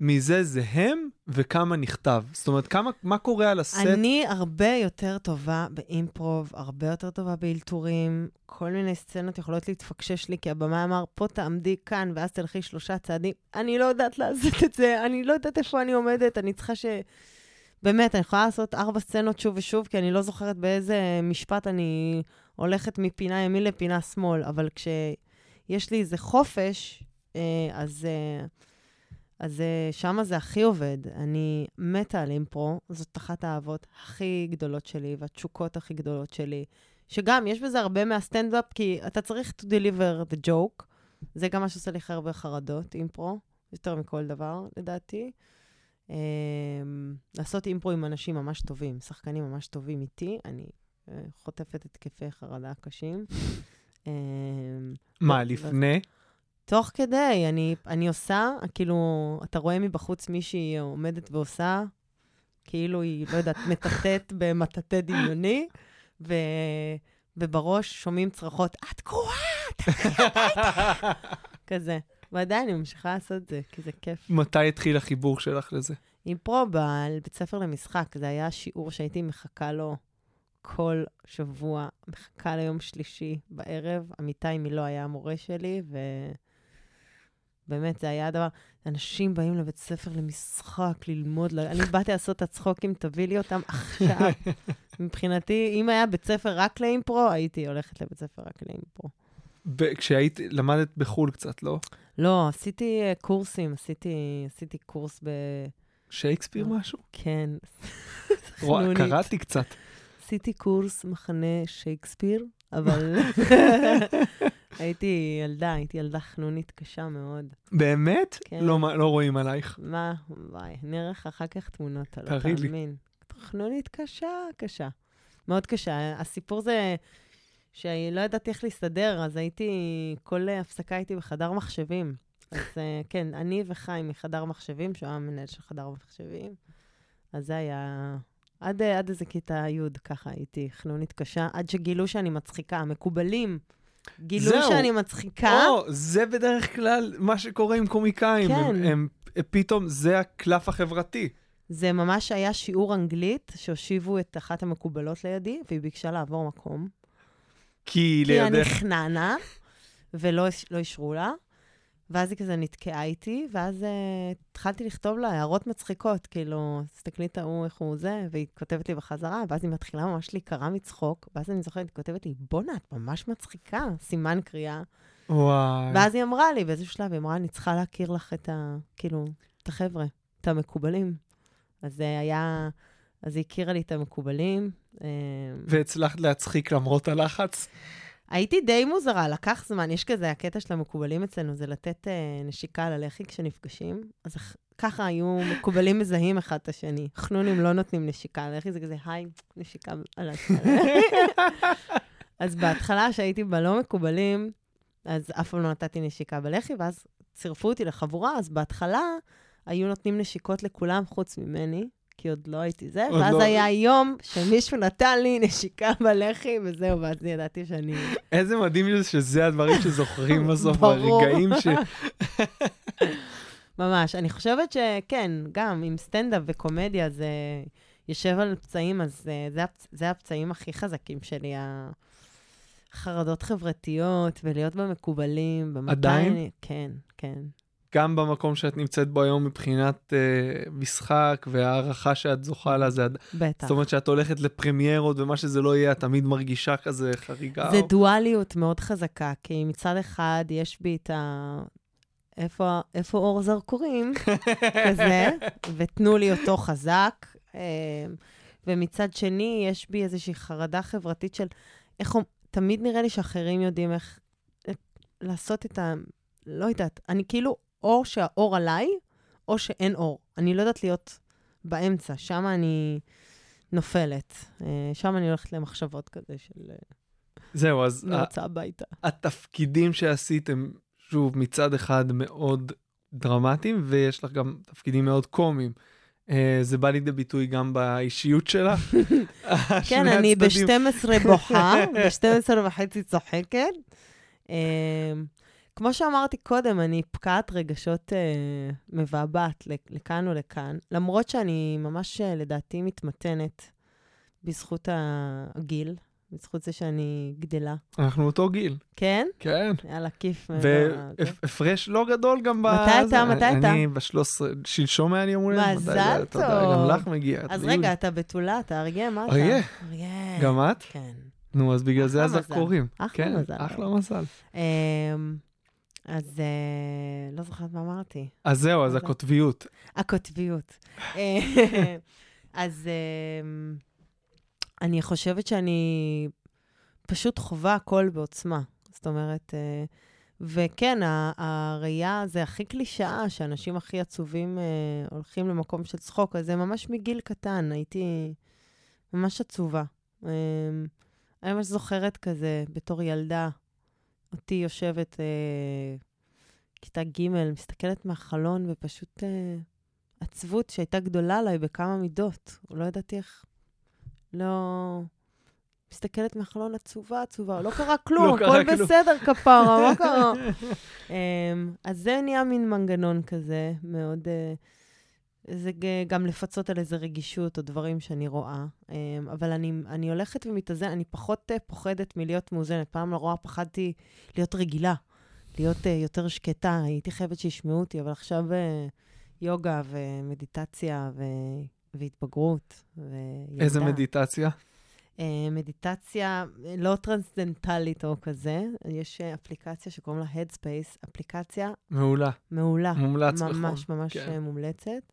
מזה זה הם וכמה נכתב? זאת אומרת, כמה, מה קורה על הסט? אני הרבה יותר טובה באימפרוב, הרבה יותר טובה באלתורים. כל מיני סצנות יכולות להתפקשש לי, כי הבמאי אמר, פה תעמדי כאן, ואז תלכי שלושה צעדים. אני לא יודעת לעשות את זה, אני לא יודעת איפה אני עומדת, אני צריכה ש... באמת, אני יכולה לעשות ארבע סצנות שוב ושוב, כי אני לא זוכרת באיזה משפט אני הולכת מפינה ימין לפינה שמאל, אבל כשיש לי איזה חופש, אה, אז... אה, אז uh, שמה זה הכי עובד. אני מתה על אימפרו, זאת אחת האהבות הכי גדולות שלי והתשוקות הכי גדולות שלי. שגם, יש בזה הרבה מהסטנדאפ, כי אתה צריך to deliver the joke. זה גם מה שעושה לי הכי הרבה חרדות, אימפרו, יותר מכל דבר, לדעתי. Um, לעשות אימפרו עם אנשים ממש טובים, שחקנים ממש טובים איתי, אני uh, חוטפת התקפי חרדה קשים. Um, מה, ו- לפני? תוך כדי, אני, אני עושה, כאילו, אתה רואה מבחוץ מישהי עומדת ועושה, כאילו היא, לא יודעת, מטאטאת במטאטא דמיוני, ו, ובראש שומעים צרחות, את גרועה, תלכי הביתה, כזה. ועדיין אני ממשיכה לעשות את זה, כי זה כיף. מתי התחיל החיבור שלך לזה? אימפרו בבית ספר למשחק, זה היה שיעור שהייתי מחכה לו כל שבוע, מחכה ליום שלישי בערב. אמיתי מילו היה המורה שלי, ובאמת, זה היה הדבר... אנשים באים לבית ספר למשחק, ללמוד, ל- אני באתי לעשות את הצחוקים, תביא לי אותם עכשיו. מבחינתי, אם היה בית ספר רק לאימפרו, הייתי הולכת לבית ספר רק לאימפרו. כשהיית, למדת בחו"ל קצת, לא? לא, עשיתי אה, קורסים, עשיתי, עשיתי קורס ב... שייקספיר משהו? כן. רואה. קראתי קצת. עשיתי קורס מחנה שייקספיר, אבל הייתי ילדה, הייתי ילדה חנונית קשה מאוד. באמת? כן. לא, לא רואים עלייך. מה, וואי, נראה לך אחר כך תמונות, אתה לא. תאמין. חנונית קשה, קשה. מאוד קשה. הסיפור זה שלא ידעתי איך להסתדר, אז הייתי, כל הפסקה הייתי בחדר מחשבים. אז אה, כן, אני וחיים מחדר מחשבים, שהוא היה המנהל של חדר מחשבים. אז זה היה... עד, אה, עד איזה כיתה י', ככה הייתי חנונית קשה, עד שגילו שאני מצחיקה. המקובלים גילו זהו. שאני מצחיקה. או, זה בדרך כלל מה שקורה עם קומיקאים. כן. הם, הם, פתאום זה הקלף החברתי. זה ממש היה שיעור אנגלית, שהושיבו את אחת המקובלות לידי, והיא ביקשה לעבור מקום. כי כי אני לידך... חננה, ולא לא אישרו לה. ואז היא כזה נתקעה איתי, ואז uh, התחלתי לכתוב לה הערות מצחיקות, כאילו, תסתכלי את ההוא, איך הוא זה, והיא כותבת לי בחזרה, ואז היא מתחילה ממש להיקרע מצחוק, ואז אני זוכרת, היא כותבת לי, בואנה, את ממש מצחיקה, סימן קריאה. וואי. ואז היא אמרה לי, באיזשהו שלב, היא אמרה, אני צריכה להכיר לך את ה... כאילו, את החבר'ה, את המקובלים. אז זה היה... אז היא הכירה לי את המקובלים. אה, והצלחת להצחיק למרות הלחץ? הייתי די מוזרה, לקח זמן. יש כזה, הקטע של המקובלים אצלנו זה לתת אה, נשיקה על הלחי כשנפגשים. אז ככה היו מקובלים מזהים אחד את השני. חנונים לא נותנים נשיקה על הלחי, זה כזה, היי, נשיקה על הלחי. אז בהתחלה, כשהייתי בלא מקובלים, אז אף פעם לא נתתי נשיקה בלחי, ואז צירפו אותי לחבורה, אז בהתחלה היו נותנים נשיקות לכולם חוץ ממני. כי עוד לא הייתי זה, ואז לא- היה יום שמישהו נתן לי נשיקה בלחי, וזהו, ואז ידעתי שאני... איזה מדהים זה שזה הדברים שזוכרים בסוף. הרגעים ש... ממש. אני חושבת שכן, גם עם סטנדאפ וקומדיה זה יושב על פצעים, אז אה, זה. זה הפצעים הכי חזקים שלי, החרדות חברתיות ולהיות במקובלים. עדיין? אני... כן, כן. גם במקום שאת נמצאת בו היום מבחינת אה, משחק והערכה שאת זוכה לה, זה... בטח. זאת אומרת שאת הולכת לפרמיירות ומה שזה לא יהיה, את תמיד מרגישה כזה חריגה. זה או- דואליות מאוד חזקה, כי מצד אחד יש בי את ה... איפה, איפה אור זרקורים? כזה, ותנו לי אותו חזק. אה, ומצד שני, יש בי איזושהי חרדה חברתית של איך... הוא- תמיד נראה לי שאחרים יודעים איך לעשות את ה... לא יודעת, אני כאילו, או שהאור עליי, או שאין אור. אני לא יודעת להיות באמצע, שם אני נופלת. אה, שם אני הולכת למחשבות כזה של... אה, זהו, אז לא ה- יוצא הביתה. התפקידים שעשיתם, שוב, מצד אחד מאוד דרמטיים, ויש לך גם תפקידים מאוד קומיים. אה, זה בא לידי ביטוי גם באישיות שלך. כן, אני הצדדים. ב-12 בוכה, ב-12 וחצי צוחקת. כמו שאמרתי קודם, אני פקעת רגשות אה, מבעבעת לכ- לכאן או לכאן, למרות שאני ממש, אה, לדעתי, מתמתנת בזכות הגיל, בזכות זה שאני גדלה. אנחנו אותו גיל, כן? כן. יאללה, כיף. והפרש לא גדול גם ב... מתי אתה? מתי אתה? אני ב-13, שלשום היה לי יום הולדת. מזל טוב. גם לך מגיע. אז. רגע, אתה בתולה, אתה אריה? מה אתה? אריה. אריה. גם את? כן. נו, אז בגלל זה מזל. הזרקורים. אחלה כן, מזל. אחלה מזל. אז אה, לא זוכרת מה אמרתי. אז זהו, אז. הקוטביות. הקוטביות. אה, אז אמ, אני חושבת שאני פשוט חווה הכל בעוצמה. זאת אומרת, אה, וכן, הראייה זה הכי קלישאה, שאנשים הכי עצובים אה, הולכים למקום של צחוק, אז זה ממש מגיל קטן, הייתי ממש עצובה. אה, אני ממש זוכרת כזה, בתור ילדה, אותי יושבת אה, כיתה ג', מסתכלת מהחלון ופשוט אה, עצבות שהייתה גדולה עליי בכמה מידות. לא ידעתי איך... לא... מסתכלת מהחלון עצובה, עצובה, לא קרה כלום, לא הכל. בסדר, כפרה, מה קרה? um, אז זה נהיה מין מנגנון כזה, מאוד... Uh, זה גם לפצות על איזה רגישות או דברים שאני רואה. Um, אבל אני, אני הולכת ומתאזנת, אני פחות uh, פוחדת מלהיות מאוזנת. פעם לרוע פחדתי להיות רגילה, להיות uh, יותר שקטה. הייתי חייבת שישמעו אותי, אבל עכשיו uh, יוגה ומדיטציה ו... והתבגרות. וילדה. איזה מדיטציה? אה, מדיטציה אה, לא טרנסדנטלית או כזה, יש אה, אפליקציה שקוראים לה Headspace, אפליקציה מעולה. מעולה. מומלץ בחום. ממש ממש כן. אה, מומלצת.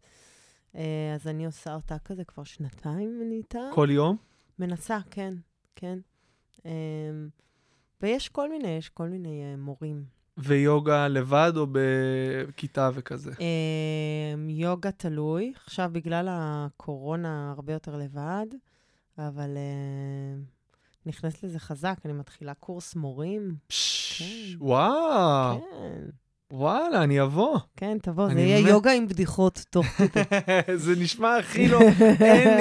אה, אז אני עושה אותה כזה כבר שנתיים, אני איתה. כל יום? מנסה, כן, כן. אה, ויש כל מיני, יש כל מיני אה, מורים. ויוגה לבד או בכיתה וכזה? יוגה תלוי, עכשיו בגלל הקורונה הרבה יותר לבד, אבל נכנסת לזה חזק, אני מתחילה קורס מורים. פש, כן. וואו, כן, וואלה, אני אבוא. כן, תבוא, זה יהיה. יוגה עם בדיחות תוך כדי. זה נשמע הכי לא,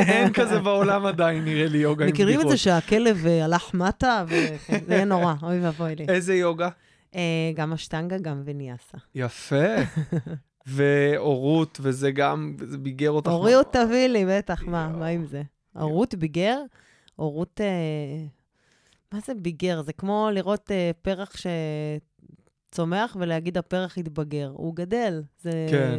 אין, כזה בעולם עדיין, נראה לי יוגה עם בדיחות. מכירים את זה שהכלב אה, הלך מטה, וכן, זה יהיה נורא, אוי ואבוי לי. איזה יוגה? אה, גם אשטנגה, גם וניאסה. יפה. והורות, וזה גם, זה ביגר אותך. הורות תביא לי, בטח, מה. מה עם זה? הורות ביגר? הורות... אה, מה זה ביגר? זה כמו לראות פרח שצומח ולהגיד הפרח התבגר. הוא גדל. זה... כן.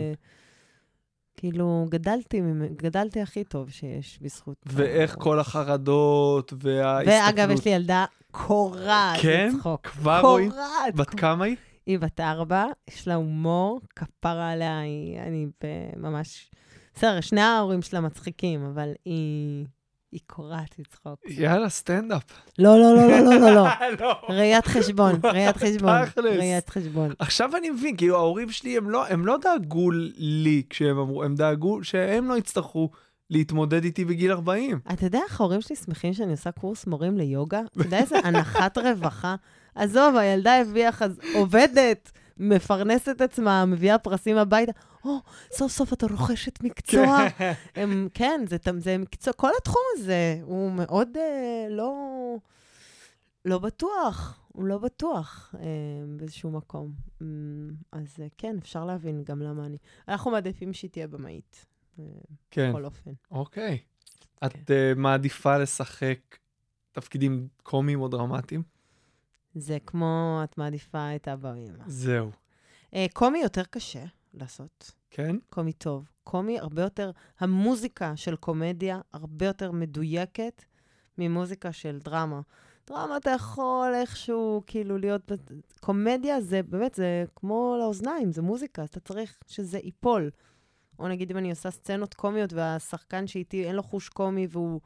כאילו, גדלתי, גדלתי הכי טוב שיש בזכות... ואיך ההורות. כל החרדות וההסתכלות. ואגב, יש לי ילדה קורעת כן? לצחוק. כבר רואים? קורעת. בת כמה היא? היא בת ארבע, יש לה הומור, כפרה עליה, היא, אני ממש... בסדר, שני ההורים שלה מצחיקים, אבל היא... היא קורעת לצחוק. יאללה, סטנדאפ. לא, לא, לא, לא, לא, לא, לא. לא. ראיית חשבון, ראיית חשבון. ראיית חשבון. עכשיו אני מבין, כאילו ההורים שלי, הם לא, הם לא דאגו לי כשהם אמרו, הם דאגו שהם לא יצטרכו להתמודד איתי בגיל 40. אתה יודע איך ההורים שלי שמחים שאני עושה קורס מורים ליוגה? אתה יודע איזה הנחת רווחה? עזוב, הילדה הביאה חז... עובדת, מפרנסת עצמה, מביאה פרסים הביתה. או, סוף סוף אתה רוכשת מקצוע. הם, כן, זה, זה מקצוע, כל התחום הזה הוא מאוד אה, לא, לא בטוח, הוא לא בטוח אה, באיזשהו מקום. אה, אז אה, כן, אפשר להבין גם למה אני... אנחנו מעדיפים שהיא תהיה במאית, אה, כן, בכל אופן. אוקיי. את כן. uh, מעדיפה לשחק תפקידים קומיים או דרמטיים? זה כמו את מעדיפה את אבא ואמא. זהו. אה, קומי יותר קשה לעשות, כן? קומי טוב. קומי הרבה יותר, המוזיקה של קומדיה הרבה יותר מדויקת ממוזיקה של דרמה. דרמה אתה יכול איכשהו כאילו להיות... קומדיה זה באמת, זה כמו לאוזניים, זה מוזיקה, אז אתה צריך שזה ייפול. או נגיד אם אני עושה סצנות קומיות והשחקן שאיתי אין לו חוש קומי והוא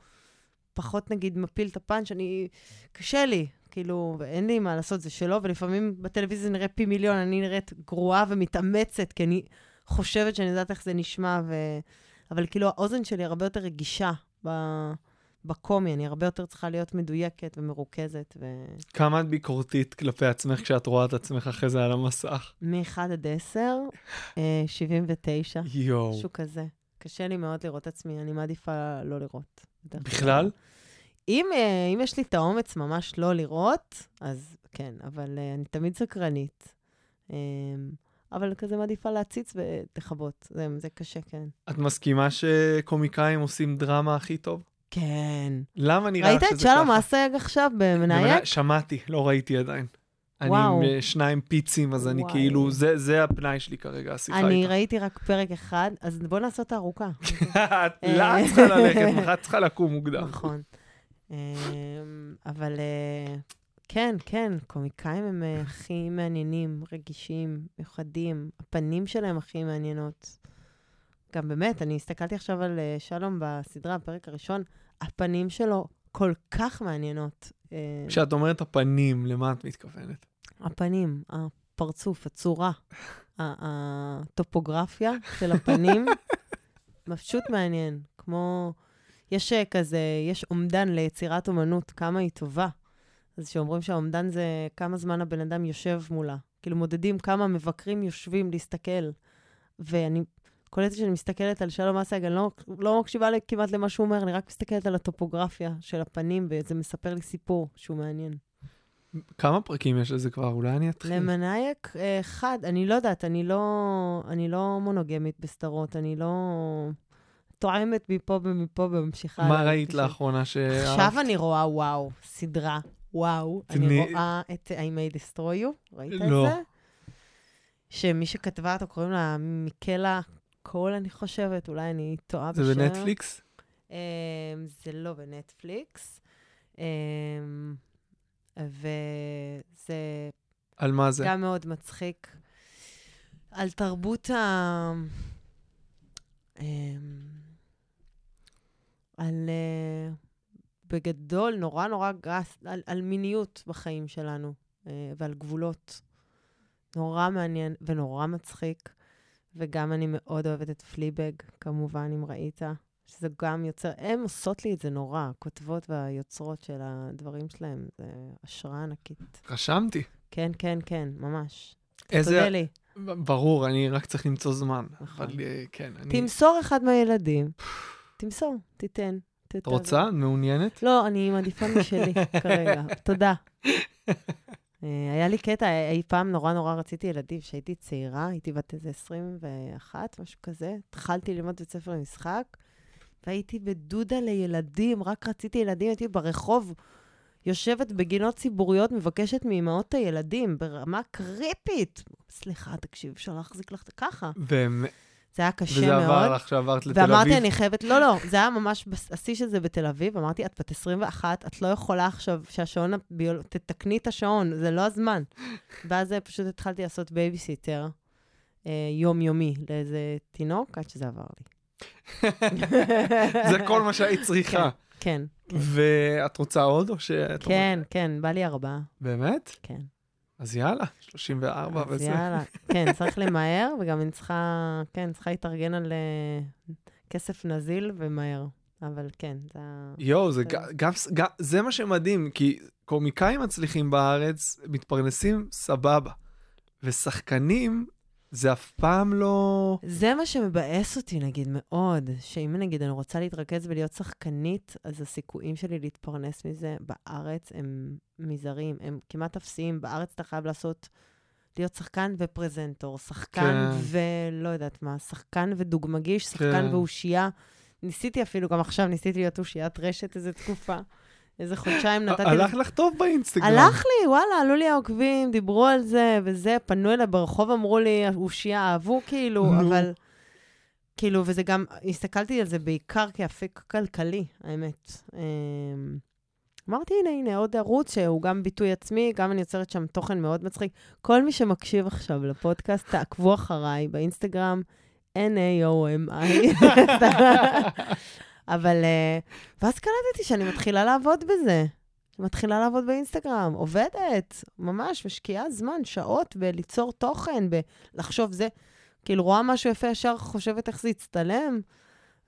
פחות נגיד מפיל את הפאנץ', אני... קשה לי, כאילו, ואין לי מה לעשות, זה שלו, ולפעמים בטלוויזיה נראה פי מיליון, אני נראית גרועה ומתאמצת, כי אני חושבת שאני יודעת איך זה נשמע, ו... אבל כאילו האוזן שלי הרבה יותר רגישה ב... בקומי, אני הרבה יותר צריכה להיות מדויקת ומרוכזת, ו... כמה את ביקורתית כלפי עצמך כשאת רואה את עצמך אחרי זה על המסך? מ-1 עד 10, אה, 79, יואו. משהו כזה. קשה לי מאוד לראות עצמי, אני מעדיפה לא לראות. בכלל? אם, אה, אם יש לי את האומץ ממש לא לראות, אז כן, אבל אה, אני תמיד סקרנית. אה, אבל כזה מעדיפה להציץ ולכבות, זה, זה קשה, כן. את מסכימה שקומיקאים עושים דרמה הכי טוב? כן. למה נראה ראית לך את שזה ככה? שלום אסייג עכשיו במנאייק? במנ- שמעתי, לא ראיתי עדיין. אני וואו. עם אה, שניים פיצים, אז אני וואי. כאילו, זה- זה הפנאי שלי כרגע, השיחה אני איתך. ראיתי רק פרק אחד, אז בוא נעשה אותה ארוכה. את לאן צריכה ללכת? את צריכה לקום מוקדם. נכון. אמ, אבל אה, כן, כן, קומיקאים הם אה, הכי מעניינים, רגישים, מיוחדים, הפנים שלהם הכי מעניינות. גם באמת, אני הסתכלתי עכשיו על אה, שלום בסדרה, הפרק הראשון, הפנים שלו כל כך מעניינות. כשאת אומרת הפנים, למה את מתכוונת? הפנים, הפרצוף, הצורה, הטופוגרפיה של הפנים, פשוט מעניין. כמו, יש אה, כזה, יש אומדן ליצירת אומנות, כמה היא טובה. אז שאומרים שהאומדן זה כמה זמן הבן אדם יושב מולה. כאילו מודדים כמה מבקרים יושבים להסתכל. ואני קולטת שאני מסתכלת על שלום אסייג, אני לא, לא מקשיבה כמעט למה שהוא אומר, אני רק מסתכלת על הטופוגרפיה של הפנים, וזה מספר לי סיפור שהוא מעניין. כמה פרקים יש לזה כבר? אולי אני אתחיל. למנאייק אה, אחד, אני לא יודעת, אני לא, אני לא מונוגמית בסדרות, אני לא טועמת מפה ומפה וממשיכה. מה. ראית. לאחרונה שאהבת? עכשיו אני רואה וואו, סדרה, וואו. אני רואה את I may destroy you, ראית לא. את זה? שמי שכתבה אותו קוראים לה מיקלה קול, אני חושבת, אולי אני טועה בשם. זה בנטפליקס? אמ, זה לא בנטפליקס. אמ, וזה על מה זה? גם מאוד מצחיק. על תרבות ה... על... אה, בגדול, נורא נורא גס, על, על מיניות בחיים שלנו אה, ועל גבולות. נורא מעניין ונורא מצחיק. וגם אני מאוד אוהבת את פליבג, כמובן, אם ראית, שזה גם יוצר, הן עושות לי את זה נורא, הכותבות והיוצרות של הדברים שלהם, זה השראה ענקית. רשמתי. כן, כן, כן, ממש. איזה... תודה לי. ברור, אני רק צריך למצוא זמן. נכון. אבל אה, כן, אני... תמסור אחד מהילדים, תמסור, תיתן. את רוצה? מעוניינת? לא, אני מעדיפה משלי כרגע. תודה. אה, היה לי קטע, אי פעם נורא נורא רציתי ילדים. כשהייתי צעירה, הייתי בת איזה 21, משהו כזה, התחלתי ללמוד בית ספר למשחק, והייתי בדודה לילדים, רק רציתי ילדים, הייתי ברחוב, יושבת בגינות ציבוריות, מבקשת מאמהות הילדים, ברמה קריפית. סליחה, תקשיב, אפשר להחזיק לך את ככה. באמת. זה היה קשה וזה מאוד. עבר לך שעברת לתל ואמרתי, אביב? אני חייבת, לא, לא, זה היה ממש השיא של זה בתל אביב. אמרתי, את בת 21, את לא יכולה עכשיו שהשעון הביולוגי, תתקני את השעון, זה לא הזמן. ואז פשוט התחלתי לעשות בייביסיטר אה, יומיומי לאיזה תינוק, עד שזה עבר לי. זה כל מה שהיית צריכה. כן, ואת רוצה עוד, או שאת... כן, כן, בא לי ארבעה, באמת? כן. אז יאללה, 34 אז וזה. יאללה, כן, צריך למהר, וגם אני צריכה, כן, צריכה להתארגן על אה, כסף נזיל ומהר. אבל כן, זה. יואו, זה. ג- גם, גם, זה מה שמדהים, כי קומיקאים מצליחים בארץ מתפרנסים סבבה, ושחקנים זה אף פעם לא... זה מה שמבאס אותי, נגיד, מאוד, שאם נגיד אני רוצה להתרכז ולהיות שחקנית, אז הסיכויים שלי להתפרנס מזה בארץ הם מזעריים, הם כמעט אפסיים. בארץ אתה חייב לעשות, להיות שחקן ופרזנטור, שחקן כן. ולא יודעת מה, שחקן ודוגמגיש, שחקן כן. ואושייה. ניסיתי אפילו, גם עכשיו ניסיתי להיות אושיית רשת איזה תקופה. איזה חודשיים נתתי... הלך לך טוב באינסטגרם. הלך לי, וואלה, עלו לי העוקבים, דיברו על זה וזה, פנו אליי ברחוב, אמרו לי, אושייה, אהבו כאילו. אבל... כאילו, וזה גם, הסתכלתי על זה בעיקר כאפיק כלכלי, האמת. אמ, אמרתי, הנה, הנה, עוד ערוץ שהוא גם ביטוי עצמי, גם אני יוצרת שם תוכן מאוד מצחיק. כל מי שמקשיב עכשיו לפודקאסט, תעקבו אחריי באינסטגרם, N-A-O-M-I. אבל, אה, ואז קלטתי שאני מתחילה לעבוד בזה. מתחילה לעבוד באינסטגרם, עובדת, ממש, משקיעה זמן, שעות בליצור תוכן, בלחשוב זה, כאילו רואה משהו יפה, ישר חושבת איך זה יצטלם.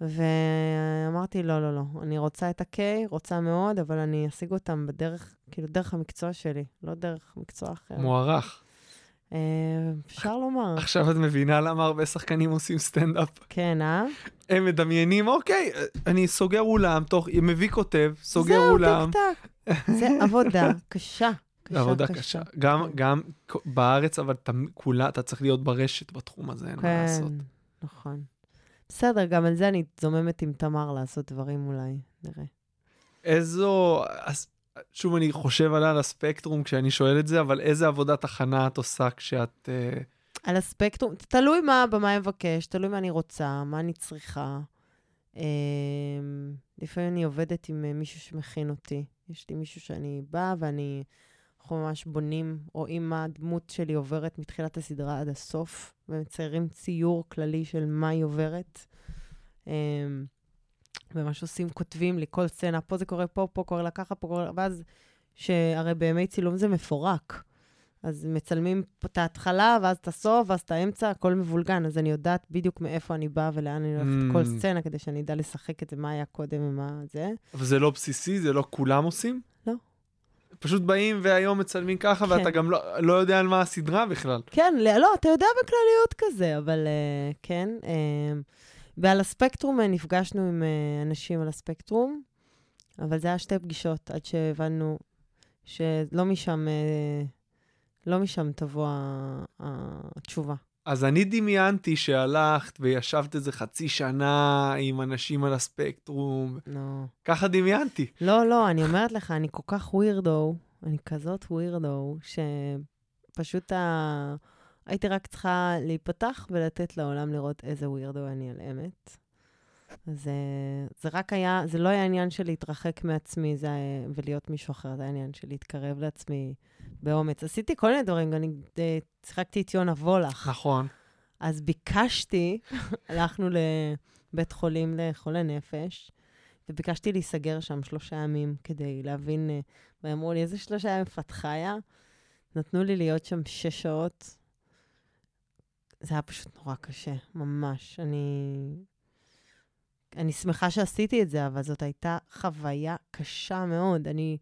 ואמרתי, לא, לא, לא, אני רוצה את ה-K, רוצה מאוד, אבל אני אשיג אותם בדרך, כאילו, דרך המקצוע שלי, לא דרך מקצוע אחר. מוערך. אה, אפשר לומר, עכשיו את מבינה למה הרבה שחקנים עושים סטנדאפ. כן, אה? הם מדמיינים, אוקיי, אני סוגר אולם, תוך, מביא כותב, סוגר זהו, אולם. טק טק. זה עבודה קשה. זה עבודה קשה. גם, גם כ- בארץ, אבל תמ- כולה, אתה צריך להיות ברשת בתחום הזה, אין מה כן, לעשות. נכון. בסדר, גם על זה אני זוממת עם תמר לעשות דברים אולי, נראה. איזו, אז, שוב, אני חושב עליה על הספקטרום כשאני שואל את זה, אבל איזה עבודת הכנה את עושה כשאת... אה, על הספקטרום, תלוי מה הבמאי מבקש, תלוי מה אני רוצה, מה אני צריכה. אמ, לפעמים אני עובדת עם אה, מישהו שמכין אותי. יש לי מישהו שאני באה ואני, אנחנו ממש בונים, רואים מה הדמות שלי עוברת מתחילת הסדרה עד הסוף, ומציירים ציור כללי של מה היא עוברת. אמ, ממש עושים, כותבים לי כל סצנה, פה זה קורה פה, פה קורה לה ככה, פה קורה לה, ואז, שהרי בימי צילום זה מפורק. אז מצלמים את ההתחלה, ואז את הסוף, ואז את האמצע, הכל מבולגן, אז אני יודעת בדיוק מאיפה אני באה ולאן אני הולכת Mm. כל סצנה, כדי שאני אדע לשחק את זה, מה היה קודם ומה זה. אבל זה לא בסיסי, זה לא כולם עושים? לא. פשוט באים והיום מצלמים ככה, ואתה כן. גם לא, לא יודע על מה הסדרה בכלל. כן, לא, אתה יודע בכלליות כזה, אבל uh, כן. Uh, ועל הספקטרום uh, נפגשנו עם uh, אנשים על הספקטרום, אבל זה היה שתי פגישות, עד שהבנו שלא משם, uh, לא משם תבוא התשובה. אז אני דמיינתי שהלכת וישבת איזה חצי שנה עם אנשים על הספקטרום, לא. ככה דמיינתי. לא, לא, אני אומרת לך, אני כל כך ווירדו, אני כזאת ווירדו, שפשוט ה... הייתי רק צריכה להיפתח ולתת לעולם לראות איזה ווירדו אני על אמת. אז אה, זה רק היה, זה לא היה עניין של להתרחק מעצמי זה ולהיות מישהו אחר, זה היה עניין של להתקרב לעצמי באומץ. עשיתי כל מיני דברים, אני אה, שיחקתי את יונה וולך. נכון. אז ביקשתי, הלכנו לבית חולים לחולי נפש, וביקשתי להיסגר שם שלושה ימים כדי להבין, אה, ואמרו לי, איזה שלושה ימים את חיה? נתנו לי להיות שם שש שעות. זה היה פשוט נורא קשה, ממש. אני... אני שמחה שעשיתי את זה, אבל זאת הייתה חוויה קשה מאוד. אני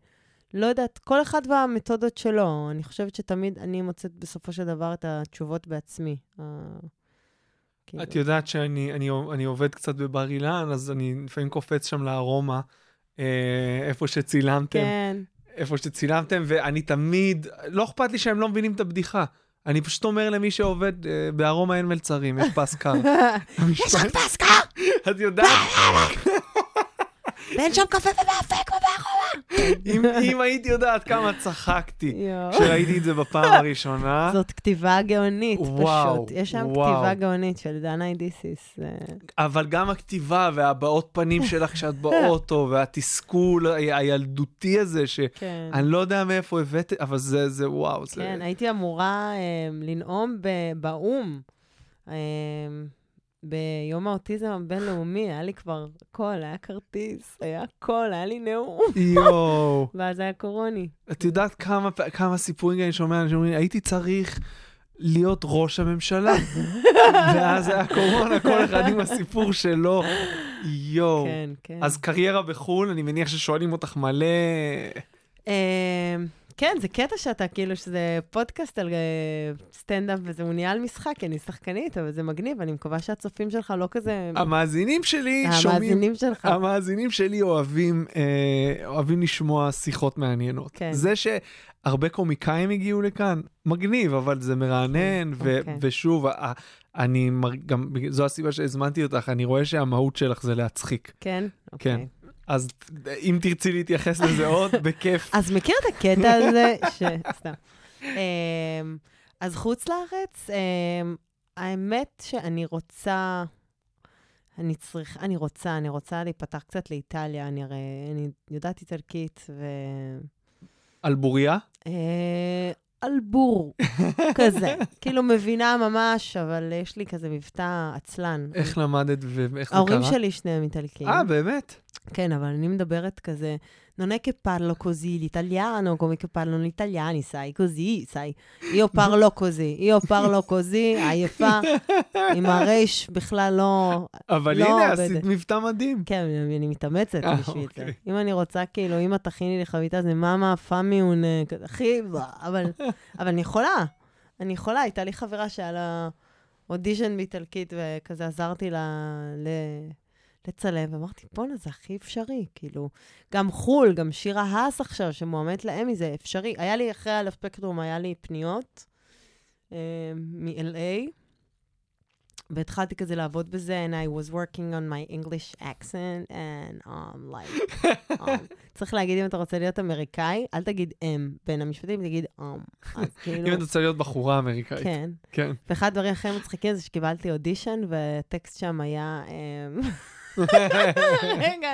לא יודעת, כל אחד והמתודות שלו. אני חושבת שתמיד אני מוצאת בסופו של דבר את התשובות בעצמי. אה, כאילו. את יודעת שאני אני, אני עובד קצת בבר אילן, אז אני לפעמים קופץ שם לארומה, אה, איפה שצילמתם, כן, איפה שצילמתם, ואני תמיד, לא אכפת לי שהם לא מבינים את הבדיחה. אני פשוט אומר למי שעובד, אה, בארומה אין מלצרים, יש פס קר. יש רק פס קר, את יודעת, ואין שם קפה ומאפק ובארומה. אם, אם הייתי יודעת כמה צחקתי. כשראיתי את זה בפעם הראשונה, זאת כתיבה גאונית, וואו, פשוט. יש שם וואו. כתיבה גאונית של דנה אידיסיס. אה, אבל גם הכתיבה והבעות פנים שלך כשאת באוטו, והתסכול הילדותי הזה, שאני כן. לא יודע מאיפה הבאת, אבל זה, זה וואו, זה... כן, הייתי אמורה אה, לנאום באו"ם. אה, ביום האוטיזם הבינלאומי, היה לי כבר הכל, היה כרטיס, היה הכל, היה לי נאום. יואו. ואז היה קורוני. את יודעת כמה, כמה סיפורים אני שומע, אנשים אומרים, הייתי צריך להיות ראש הממשלה. ואז היה קורונה, כל אחד עם הסיפור שלו. יואו. כן, כן. אז קריירה בחו"ל, אני מניח ששואלים אותך מלא... כן, זה קטע שאתה, כאילו, שזה פודקאסט על אה, סטנדאפ, וזה הוא נהיה על משחק, כי אני שחקנית, אבל זה מגניב, אני מקווה שהצופים שלך לא כזה... המאזינים שלי שומעים... המאזינים שלך. המאזינים שלי אוהבים, אה, אוהבים לשמוע שיחות מעניינות. כן. זה שהרבה קומיקאים הגיעו לכאן, מגניב, אבל זה מרענן, ו- אוקיי. ושוב, אני גם, זו הסיבה שהזמנתי אותך, אני רואה שהמהות שלך זה להצחיק. כן? כן. אז אם תרצי להתייחס לזה עוד, בכיף. אז מכיר את הקטע הזה? ש... סתם. אמ, אז חוץ לארץ, אמ, האמת שאני רוצה... אני צריכה, אני רוצה, אני רוצה להיפתח קצת לאיטליה, אני הרי, אני יודעת איטלקית, ו... על בוריה? על בור, כזה. כאילו מבינה ממש, אבל יש לי כזה מבטא עצלן. איך למדת ואיך זה קרה? ההורים שלי שניהם איטלקים. אה, באמת? כן, אבל אני מדברת כזה, non è che parlo così l'italiano come che parlano gli italiani, sai, così, sai. Io parlo così, io parlo così, עייפה, עם הרייש בכלל לא... אבל לא הנה, עובדת. עשית מבטא מדהים. כן, אני אני מתאמצת אה, בשביל זה. אוקיי. אם אני רוצה, כאילו, אמא תכיני לי חביתה, זה מאמה, פאמי, הוא נ- כזה, אחי, בוא", אבל אבל אני יכולה. אני יכולה, הייתה לי חברה שהיה לה אודישן באיטלקית, וכזה עזרתי לה ל- לצלם, ואמרתי, בואנה, זה הכי אפשרי, כאילו. גם חו"ל, גם שירה האס עכשיו, שמועמדת לאמי, זה אפשרי. היה לי, אחרי על הספקטרום, היה לי פניות אה, מ-LA, והתחלתי כזה לעבוד בזה, and I was working on my English accent, and um, like, um, צריך להגיד, אם אתה רוצה להיות אמריקאי, אל תגיד אם, בין המשפטים תגיד um. אז כאילו, אם את רוצה להיות בחורה אמריקאית. כן. כן. ואחד הדברים הכי מצחיקים זה שקיבלתי אודישן, והטקסט שם היה... אמ, רגע,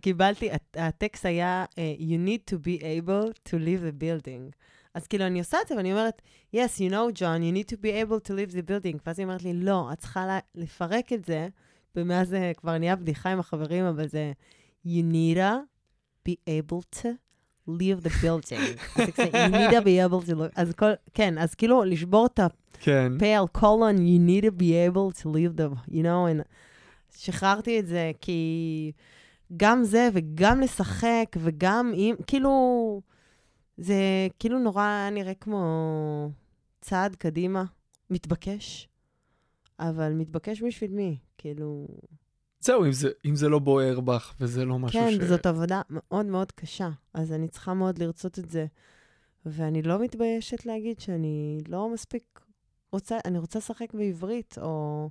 קיבלתי, הט- הטקסט היה, אה, You need to be able to leave the building. אז כאילו, אני עושה את זה, ואני אומרת, yes, you know, John, you need to be able to leave the building. ואז היא אומרת לי, לא, את צריכה לפרק את זה, ומאז זה כבר נהיה בדיחה עם החברים, אבל זה, you need to be able to leave the building. אז you need to be able to... lo-" אז כל, כן, אז כאילו, לשבור את כן. הפה על קולון, you need to be able to leave the, you know, and שחררתי את זה, כי גם זה, וגם לשחק, וגם אם, כאילו, זה כאילו נורא היה נראה כמו צעד קדימה, מתבקש, אבל מתבקש בשביל מי? כאילו, זהו, אם זה, אם זה לא בוער בך, וזה לא משהו כן, ש... זאת עבודה מאוד מאוד קשה, אז אני צריכה מאוד לרצות את זה. ואני לא מתביישת להגיד שאני לא מספיק רוצה, אני רוצה לשחק בעברית או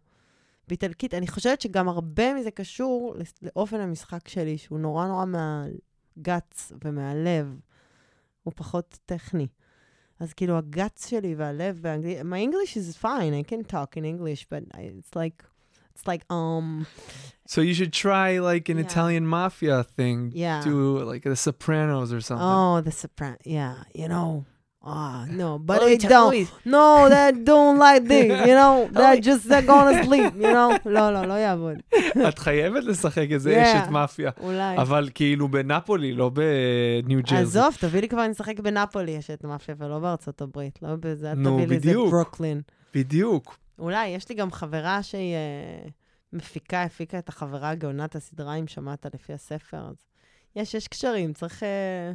באיטלקית. אני חושבת שגם הרבה מזה קשור לאופן המשחק שלי, שהוא נורא נורא מהגץ ומהלב. הוא פחות טכני. אז כאילו הגץ שלי והלב באנגלית, my English is fine, I can talk in English, but it's like, it's like, um, So you should try like an Yeah. Italian mafia thing. Yeah. Do like The Sopranos or something. Oh, the Sopran. Yeah, you know. Ah, no, but Oi, they ch- don't. oi. No, that don't like this, you know. Oi. just they're gonna sleep, you know. לא, לא, לא יעבוד. את חייבת לשחק איזה Yeah. אשת מאפיה. אולי. אבל כאילו בנפולי, לא בניו ג'רזי. עזוב, תביא לי כבר לשחק בנפולי, יש את מאפיה, ולא בארצות הברית. לא בזה, נו, תביא לי איזה. ברוקלין. בדיוק. אולי, יש לי גם חברה שהיא אה, המפיקה הפיקה את החברה הגאונת הסדרה, אם שמעת לפי הספר, אז יש, יש קשרים, צריך... אה,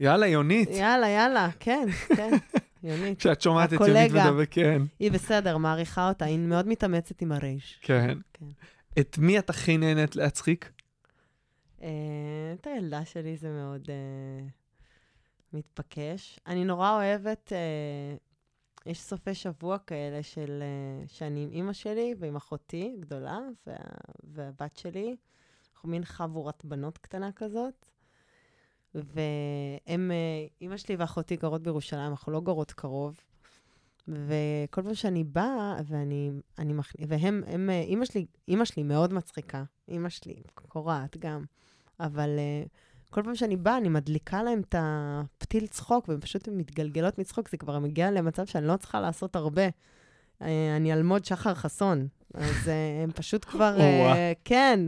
יאללה, יונית. יאללה, יאללה, כן, כן, יונית. כשאת שומעת את. יונית מדבר, כן. היא בסדר, מעריכה אותה, היא מאוד מתאמצת עם הרייש. כן. כן. את מי את הכי נהנית להצחיק? אה, את הילדה שלי זה מאוד אה, מתבקש. אני נורא אוהבת, אה, יש סופי שבוע כאלה של, שאני עם אימא שלי ועם אחותי גדולה, וה, והבת שלי. אנחנו מין חבורת בנות קטנה כזאת. והם, אה, אימא שלי ואחותי גרות בירושלים, אנחנו לא גרות קרוב. וכל פעם שאני באה, ואני, אני מכ... והם, הם, אה, אימא שלי, אימא שלי מאוד מצחיקה. אימא שלי קורעת גם. אבל uh, כל פעם שאני באה, אני מדליקה להם את הפתיל צחוק, והן פשוט מתגלגלות מצחוק, זה כבר מגיע למצב שאני לא צריכה לעשות הרבה. אני אלמוד שחר חסון, אז הם פשוט כבר, כן,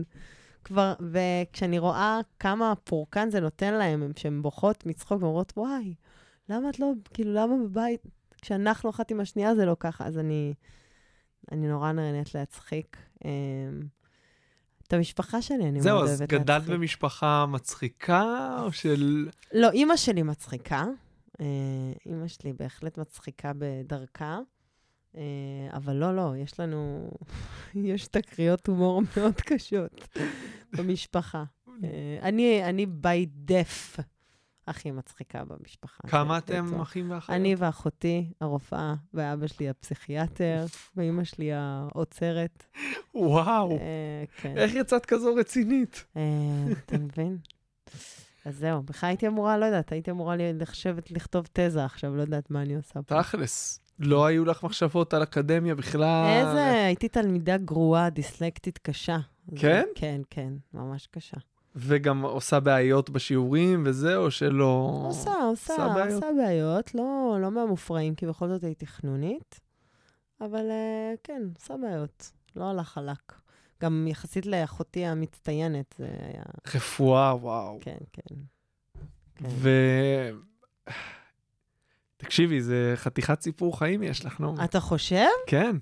כבר, וכשאני רואה כמה פורקן זה נותן להם, הם- שהן בוכות מצחוק ואומרות, וואי, למה את לא, כאילו, למה בבית, כשאנחנו אחת עם השנייה זה לא ככה, אז אני, אני נורא נהנית להצחיק. Um, את המשפחה שלי אני זהו, מאוד אז אוהבת גדלת להצחיק. במשפחה מצחיקה, או של... לא, אימא שלי מצחיקה. אה, אימא שלי בהחלט מצחיקה בדרכה. אה, אבל לא, לא, יש לנו... יש תקריות הומור מאוד קשות במשפחה. אה, אני, אני by def הכי מצחיקה במשפחה. כמה אתם. אחים ואחיות? אני ואחותי הרופאה, ואבא שלי הפסיכיאטר, ואימא שלי האוצרת. וואו, אה, כן. איך יצאת כזו רצינית? אתה מבין? אז זהו, בכלל הייתי אמורה, לא יודעת, הייתי אמורה לשבת לכתוב תזה עכשיו, לא יודעת מה אני עושה פה. תכלס, לא היו לך מחשבות על אקדמיה בכלל? איזה, הייתי תלמידה גרועה, דיסלקטית קשה. כן? כן, כן, ממש קשה. וגם עושה בעיות בשיעורים וזה, או שלא... עושה, עושה, עושה בעיות. עושה בעיות, לא לא מהמופרעים, כי בכל זאת הייתי חנונית, אבל אה, כן, עושה בעיות, לא הלך חלק. גם יחסית לאחותי המצטיינת, זה היה, רפואה, וואו. כן, כן. כן. ו... תקשיבי, זה חתיכת סיפור חיים יש לך, נו. אתה חושב? כן.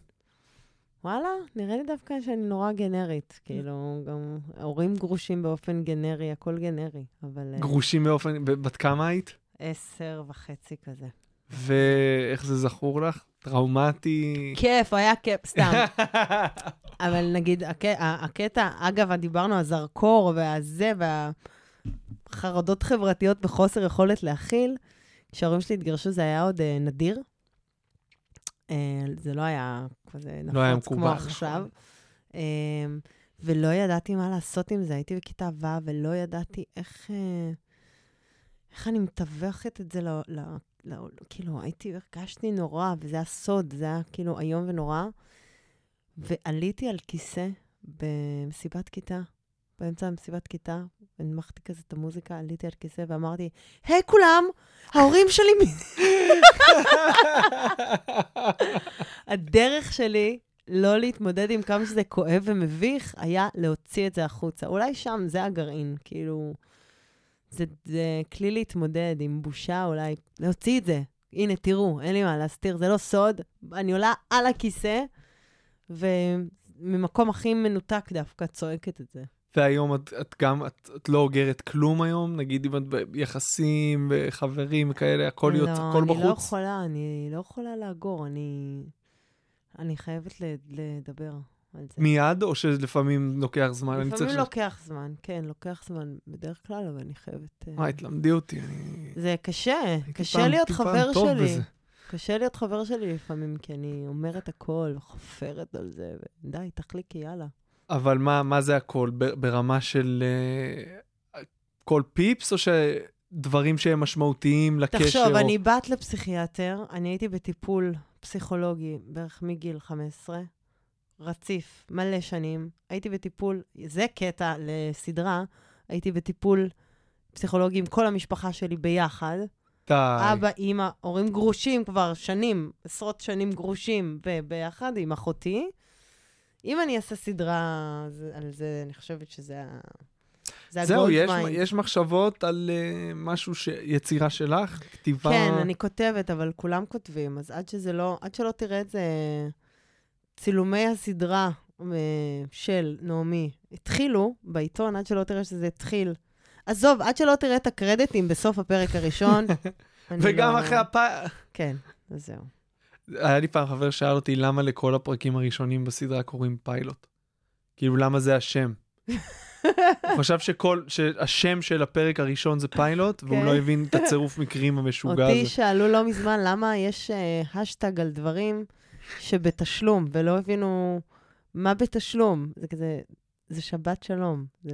וואלה, נראה לי דווקא שאני נורא גנרית. כאילו, גם הורים גרושים באופן גנרי, הכל גנרי, אבל... אה, גרושים באופן... בת כמה היית? עשר וחצי כזה. ואיך זה זכור לך? טראומטי? כיף, היה כיף, סתם. אבל נגיד, הק... הקטע, אגב, דיברנו על זרקור והזה, והחרדות חברתיות וחוסר יכולת להכיל. כשההורים שלי התגרשו זה היה עוד אה, נדיר. אה, זה לא היה כזה לא היה נפוץ כמו מקובל, עכשיו. אה, ולא ידעתי מה לעשות עם זה. הייתי בכיתה ו' ולא ידעתי איך, אה, איך אני מתווכת את זה ל... ל... ל... כאילו, הייתי, הרגשתי נורא, וזה היה סוד, זה היה כאילו איום ונורא. ועליתי על כיסא במסיבת כיתה, באמצע המסיבת כיתה, הנמכתי כזה את המוזיקה, עליתי על כיסא ואמרתי, היי כולם, ההורים שלי... מ-" הדרך שלי לא להתמודד עם כמה שזה כואב ומביך, היה להוציא את זה החוצה. אולי שם זה הגרעין, כאילו... זה, זה כלי להתמודד עם בושה, אולי להוציא את זה. הנה, תראו, אין לי מה להסתיר, זה לא סוד. אני עולה על הכיסא, וממקום הכי מנותק דווקא צועקת את זה. והיום את, את גם, את, את לא אוגרת כלום היום? נגיד אם את ביחסים וחברים וכאלה, הכל, יוצא, הכל לא, אני לא בחוץ? יכולה, אני לא יכולה לאגור, אני, אני חייבת לדבר על זה. מיד, או שלפעמים לוקח זמן? לפעמים. לוקח זמן, כן, לוקח זמן בדרך כלל, אבל אני חייבת... אה, וואי, תלמדי אותי, אני... זה קשה, קשה פעם- להיות פעם חבר שלי. בזה. קשה להיות חבר שלי לפעמים, כי אני אומרת הכל, וחופרת על זה, ודי, תחליקי, יאללה. אבל מה, מה זה הכל? ברמה של אה, כל פיפס, או שדברים שהם משמעותיים לקשר? תחשוב, או- אני בת לפסיכיאטר, אני הייתי בטיפול פסיכולוגי בערך מגיל 15, רציף, מלא שנים. הייתי בטיפול, זה קטע לסדרה, הייתי בטיפול פסיכולוגי עם כל המשפחה שלי ביחד. די. אבא, אימא, הורים גרושים כבר שנים, עשרות שנים גרושים ב- ביחד עם אחותי. אם אני אעשה סדרה על זה, אני חושבת שזה ה... זה זהו, יש. יש מחשבות על uh, משהו, ש... יצירה שלך? כתיבה? כן, אני כותבת, אבל כולם כותבים, אז עד שזה לא, עד שלא תראה את זה, צילומי הסדרה, אה, של נעמי התחילו בעיתון, עד שלא תראה שזה התחיל. עזוב, עד שלא תראה את הקרדיטים בסוף הפרק הראשון. וגם לא- אחרי הפ... כן, אז זהו. היה לי פעם חבר שאל אותי למה לכל הפרקים הראשונים בסדרה קוראים פיילוט. כאילו, למה זה השם? הוא חשב שכל, שהשם של הפרק הראשון זה פיילוט, והוא כן. לא הבין את הצירוף מקרים המשוגע אותי הזה. שאלו לא מזמן למה יש השטג על דברים שבתשלום, ולא הבינו מה בתשלום. זה כזה, זה שבת שלום. זה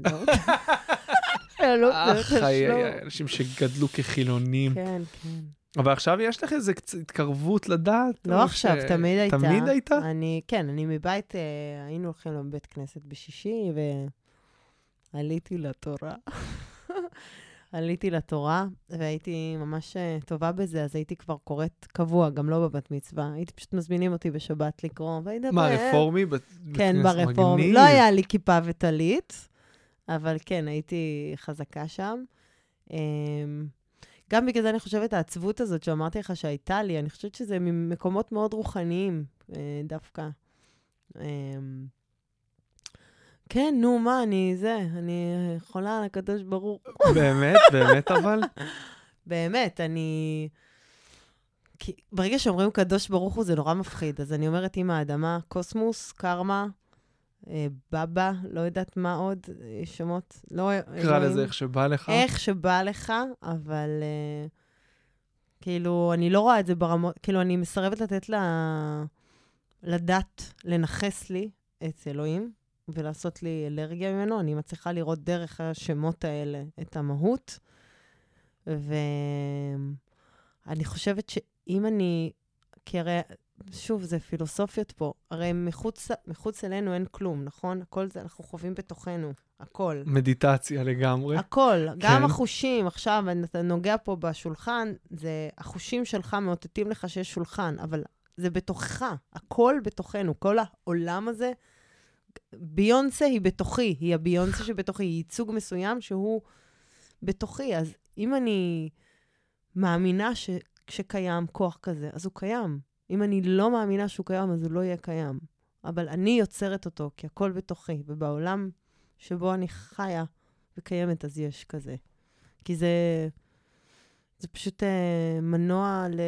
לא... אך, חיי, בתשלום. אנשים שגדלו כחילונים. כן, כן. אבל עכשיו יש לך קצת התקרבות לדעת? לא עכשיו, ש- תמיד הייתה. תמיד הייתה? אני, כן, אני מבית, אה, היינו הולכים לבית כנסת בשישי, ועליתי לתורה. עליתי לתורה, והייתי ממש אה, טובה בזה, אז הייתי כבר קוראת קבוע, גם לא בבת מצווה. הייתי פשוט מזמינים אותי בשבת לקרוא, והייתי... מה, רפורמי? בת- כן, ברפורמי. מגניב. לא היה לי כיפה וטלית, אבל כן, הייתי חזקה שם. גם בגלל זה אני חושבת, העצבות הזאת שאמרתי לך שהייתה לי, אני חושבת שזה ממקומות מאוד רוחניים אה, דווקא. אמ, כן, נו, מה, אני זה, אני חולה על הקדוש ברוך. באמת, באמת אבל? באמת, אני... כי ברגע שאומרים קדוש ברוך הוא זה נורא מפחיד, אז אני אומרת עם האדמה, קוסמוס, קרמה, אה, בבא, לא יודעת מה עוד, אה, שמות, לא... קרא. לזה איך שבא לך. איך שבא לך, אבל אה, כאילו, אני לא רואה את זה ברמות, כאילו, אני מסרבת לתת לה, לדת לנכס לי את אלוהים ולעשות לי אלרגיה ממנו. אני מצליחה לראות דרך השמות האלה את המהות. ואני חושבת שאם אני, כי הרי, שוב, זה פילוסופיות פה, הרי מחוץ, מחוץ אלינו אין כלום, נכון? הכל זה, אנחנו חווים בתוכנו, הכל. מדיטציה לגמרי. הכל, גם כן. החושים, עכשיו אתה נוגע פה בשולחן, זה, החושים שלך מאותתים לך שיש שולחן, אבל זה בתוכך, הכל בתוכנו, כל העולם הזה. ביונסה היא בתוכי, היא הביונסה שבתוכי, היא ייצוג מסוים שהוא בתוכי. אז אם אני מאמינה ש, שקיים כוח כזה, אז הוא קיים. אם אני לא מאמינה שהוא קיים, אז הוא לא יהיה קיים. אבל אני יוצרת אותו, כי הכל בתוכי, ובעולם שבו אני חיה וקיימת, אז יש כזה. כי זה, זה פשוט אה, מנוע ל,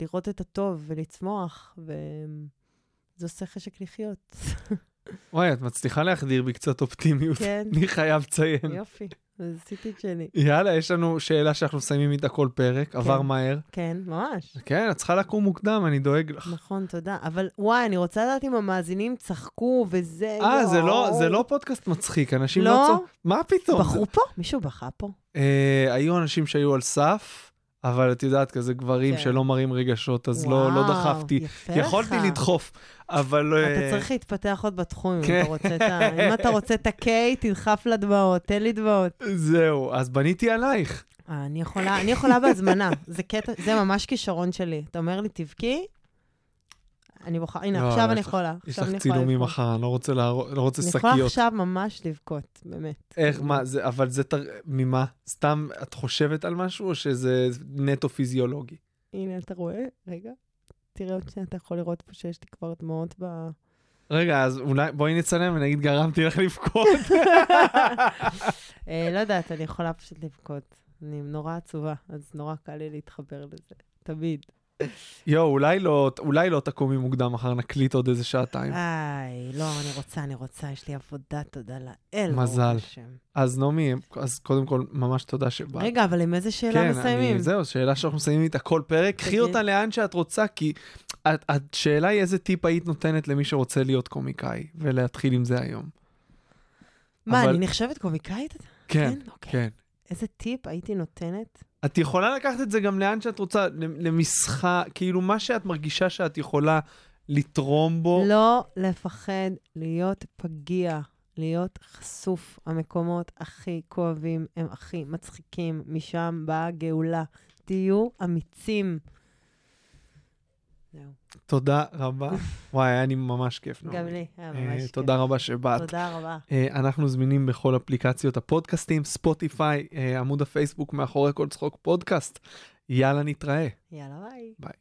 לראות את הטוב ולצמוח, וזה עושה חשק לחיות. וואי, את מצליחה להחדיר בי קצת אופטימיות. כן, אני חייב לציין. יופי, אז עשיתי את שלי. יאללה, יש לנו שאלה שאנחנו מסיימים איתה כל פרק, עבר מהר. כן, ממש. כן, את צריכה לקום מוקדם, אני דואג לך. נכון, תודה. אבל וואי, אני רוצה לדעת אם המאזינים צחקו וזה, אה, זה לא-. זה לא פודקאסט מצחיק, אנשים לא? לא צוחקים. מה פתאום? בחרו פה? מישהו בכה פה? אה, היו אנשים שהיו על סף, אבל את יודעת, כזה גברים כן. שלא מראים רגשות, אז לא לא וואו, דחפתי. יפה לך. יכולתי לדחוף, אבל... לא... אתה צריך להתפתח עוד בתחום, אם כן. אתה רוצה את ה... אם אתה רוצה את ה-K, תדחף לדמעות, תן לי דמעות. זהו, אז בניתי עלייך. אה, אני יכולה, אני יכולה בהזמנה. זה קטע, זה ממש כישרון שלי. אתה אומר לי, תבכי, אני בוכה, הנה, לא, עכשיו אני יכולה. יש לך צילומים. מחר, אני לא רוצה להראות- לא רוצה אני יכולה שקיות. עכשיו ממש לבכות, באמת. איך, מה, זה, אבל זה, תר... ממה? סתם את חושבת על משהו, או שזה נטו פיזיולוגי? הנה, אתה רואה? רגע. תראה עוד שנייה, אתה יכול לראות פה שיש לי כבר דמעות ב... רגע, אז אולי, בואי נצלם ונגיד גרמתי לך לבכות. אה, לא יודעת, אני יכולה פשוט לבכות. אני נורא עצובה, אז נורא קל לי להתחבר לזה. תמיד. יואו, אולי לא, אולי לא תקומי מוקדם מחר, נקליט עוד איזה שעתיים. איי, לא, אני רוצה, אני רוצה, יש לי עבודה, תודה לאל. מזל. אז נעמי, אז קודם כל, ממש תודה שבאת. רגע, אבל עם איזה שאלה כן, מסיימים? אני, זהו, שאלה שאנחנו מסיימים איתה כל פרק, קחי. אותה לאן שאת רוצה, כי השאלה היא איזה טיפ היית נותנת למי שרוצה להיות קומיקאי, ולהתחיל עם זה היום. מה, אבל- אני נחשבת קומיקאית? כן, אוקיי. כן. איזה טיפ הייתי נותנת? את יכולה לקחת את זה גם לאן שאת רוצה, למשחק, כאילו מה שאת מרגישה שאת יכולה לתרום בו. לא לפחד להיות פגיע, להיות חשוף. המקומות הכי כואבים הם הכי מצחיקים, משם באה הגאולה. תהיו אמיצים. זהו. תודה רבה. וואי, היה לי ממש כיף. גם. לי, היה אה, ממש כיף. תודה רבה שבאת. תודה רבה. אה, אנחנו זמינים בכל אפליקציות הפודקאסטים, ספוטיפיי, אה, עמוד הפייסבוק מאחורי כל צחוק פודקאסט. יאללה, נתראה. יאללה, ביי. ביי.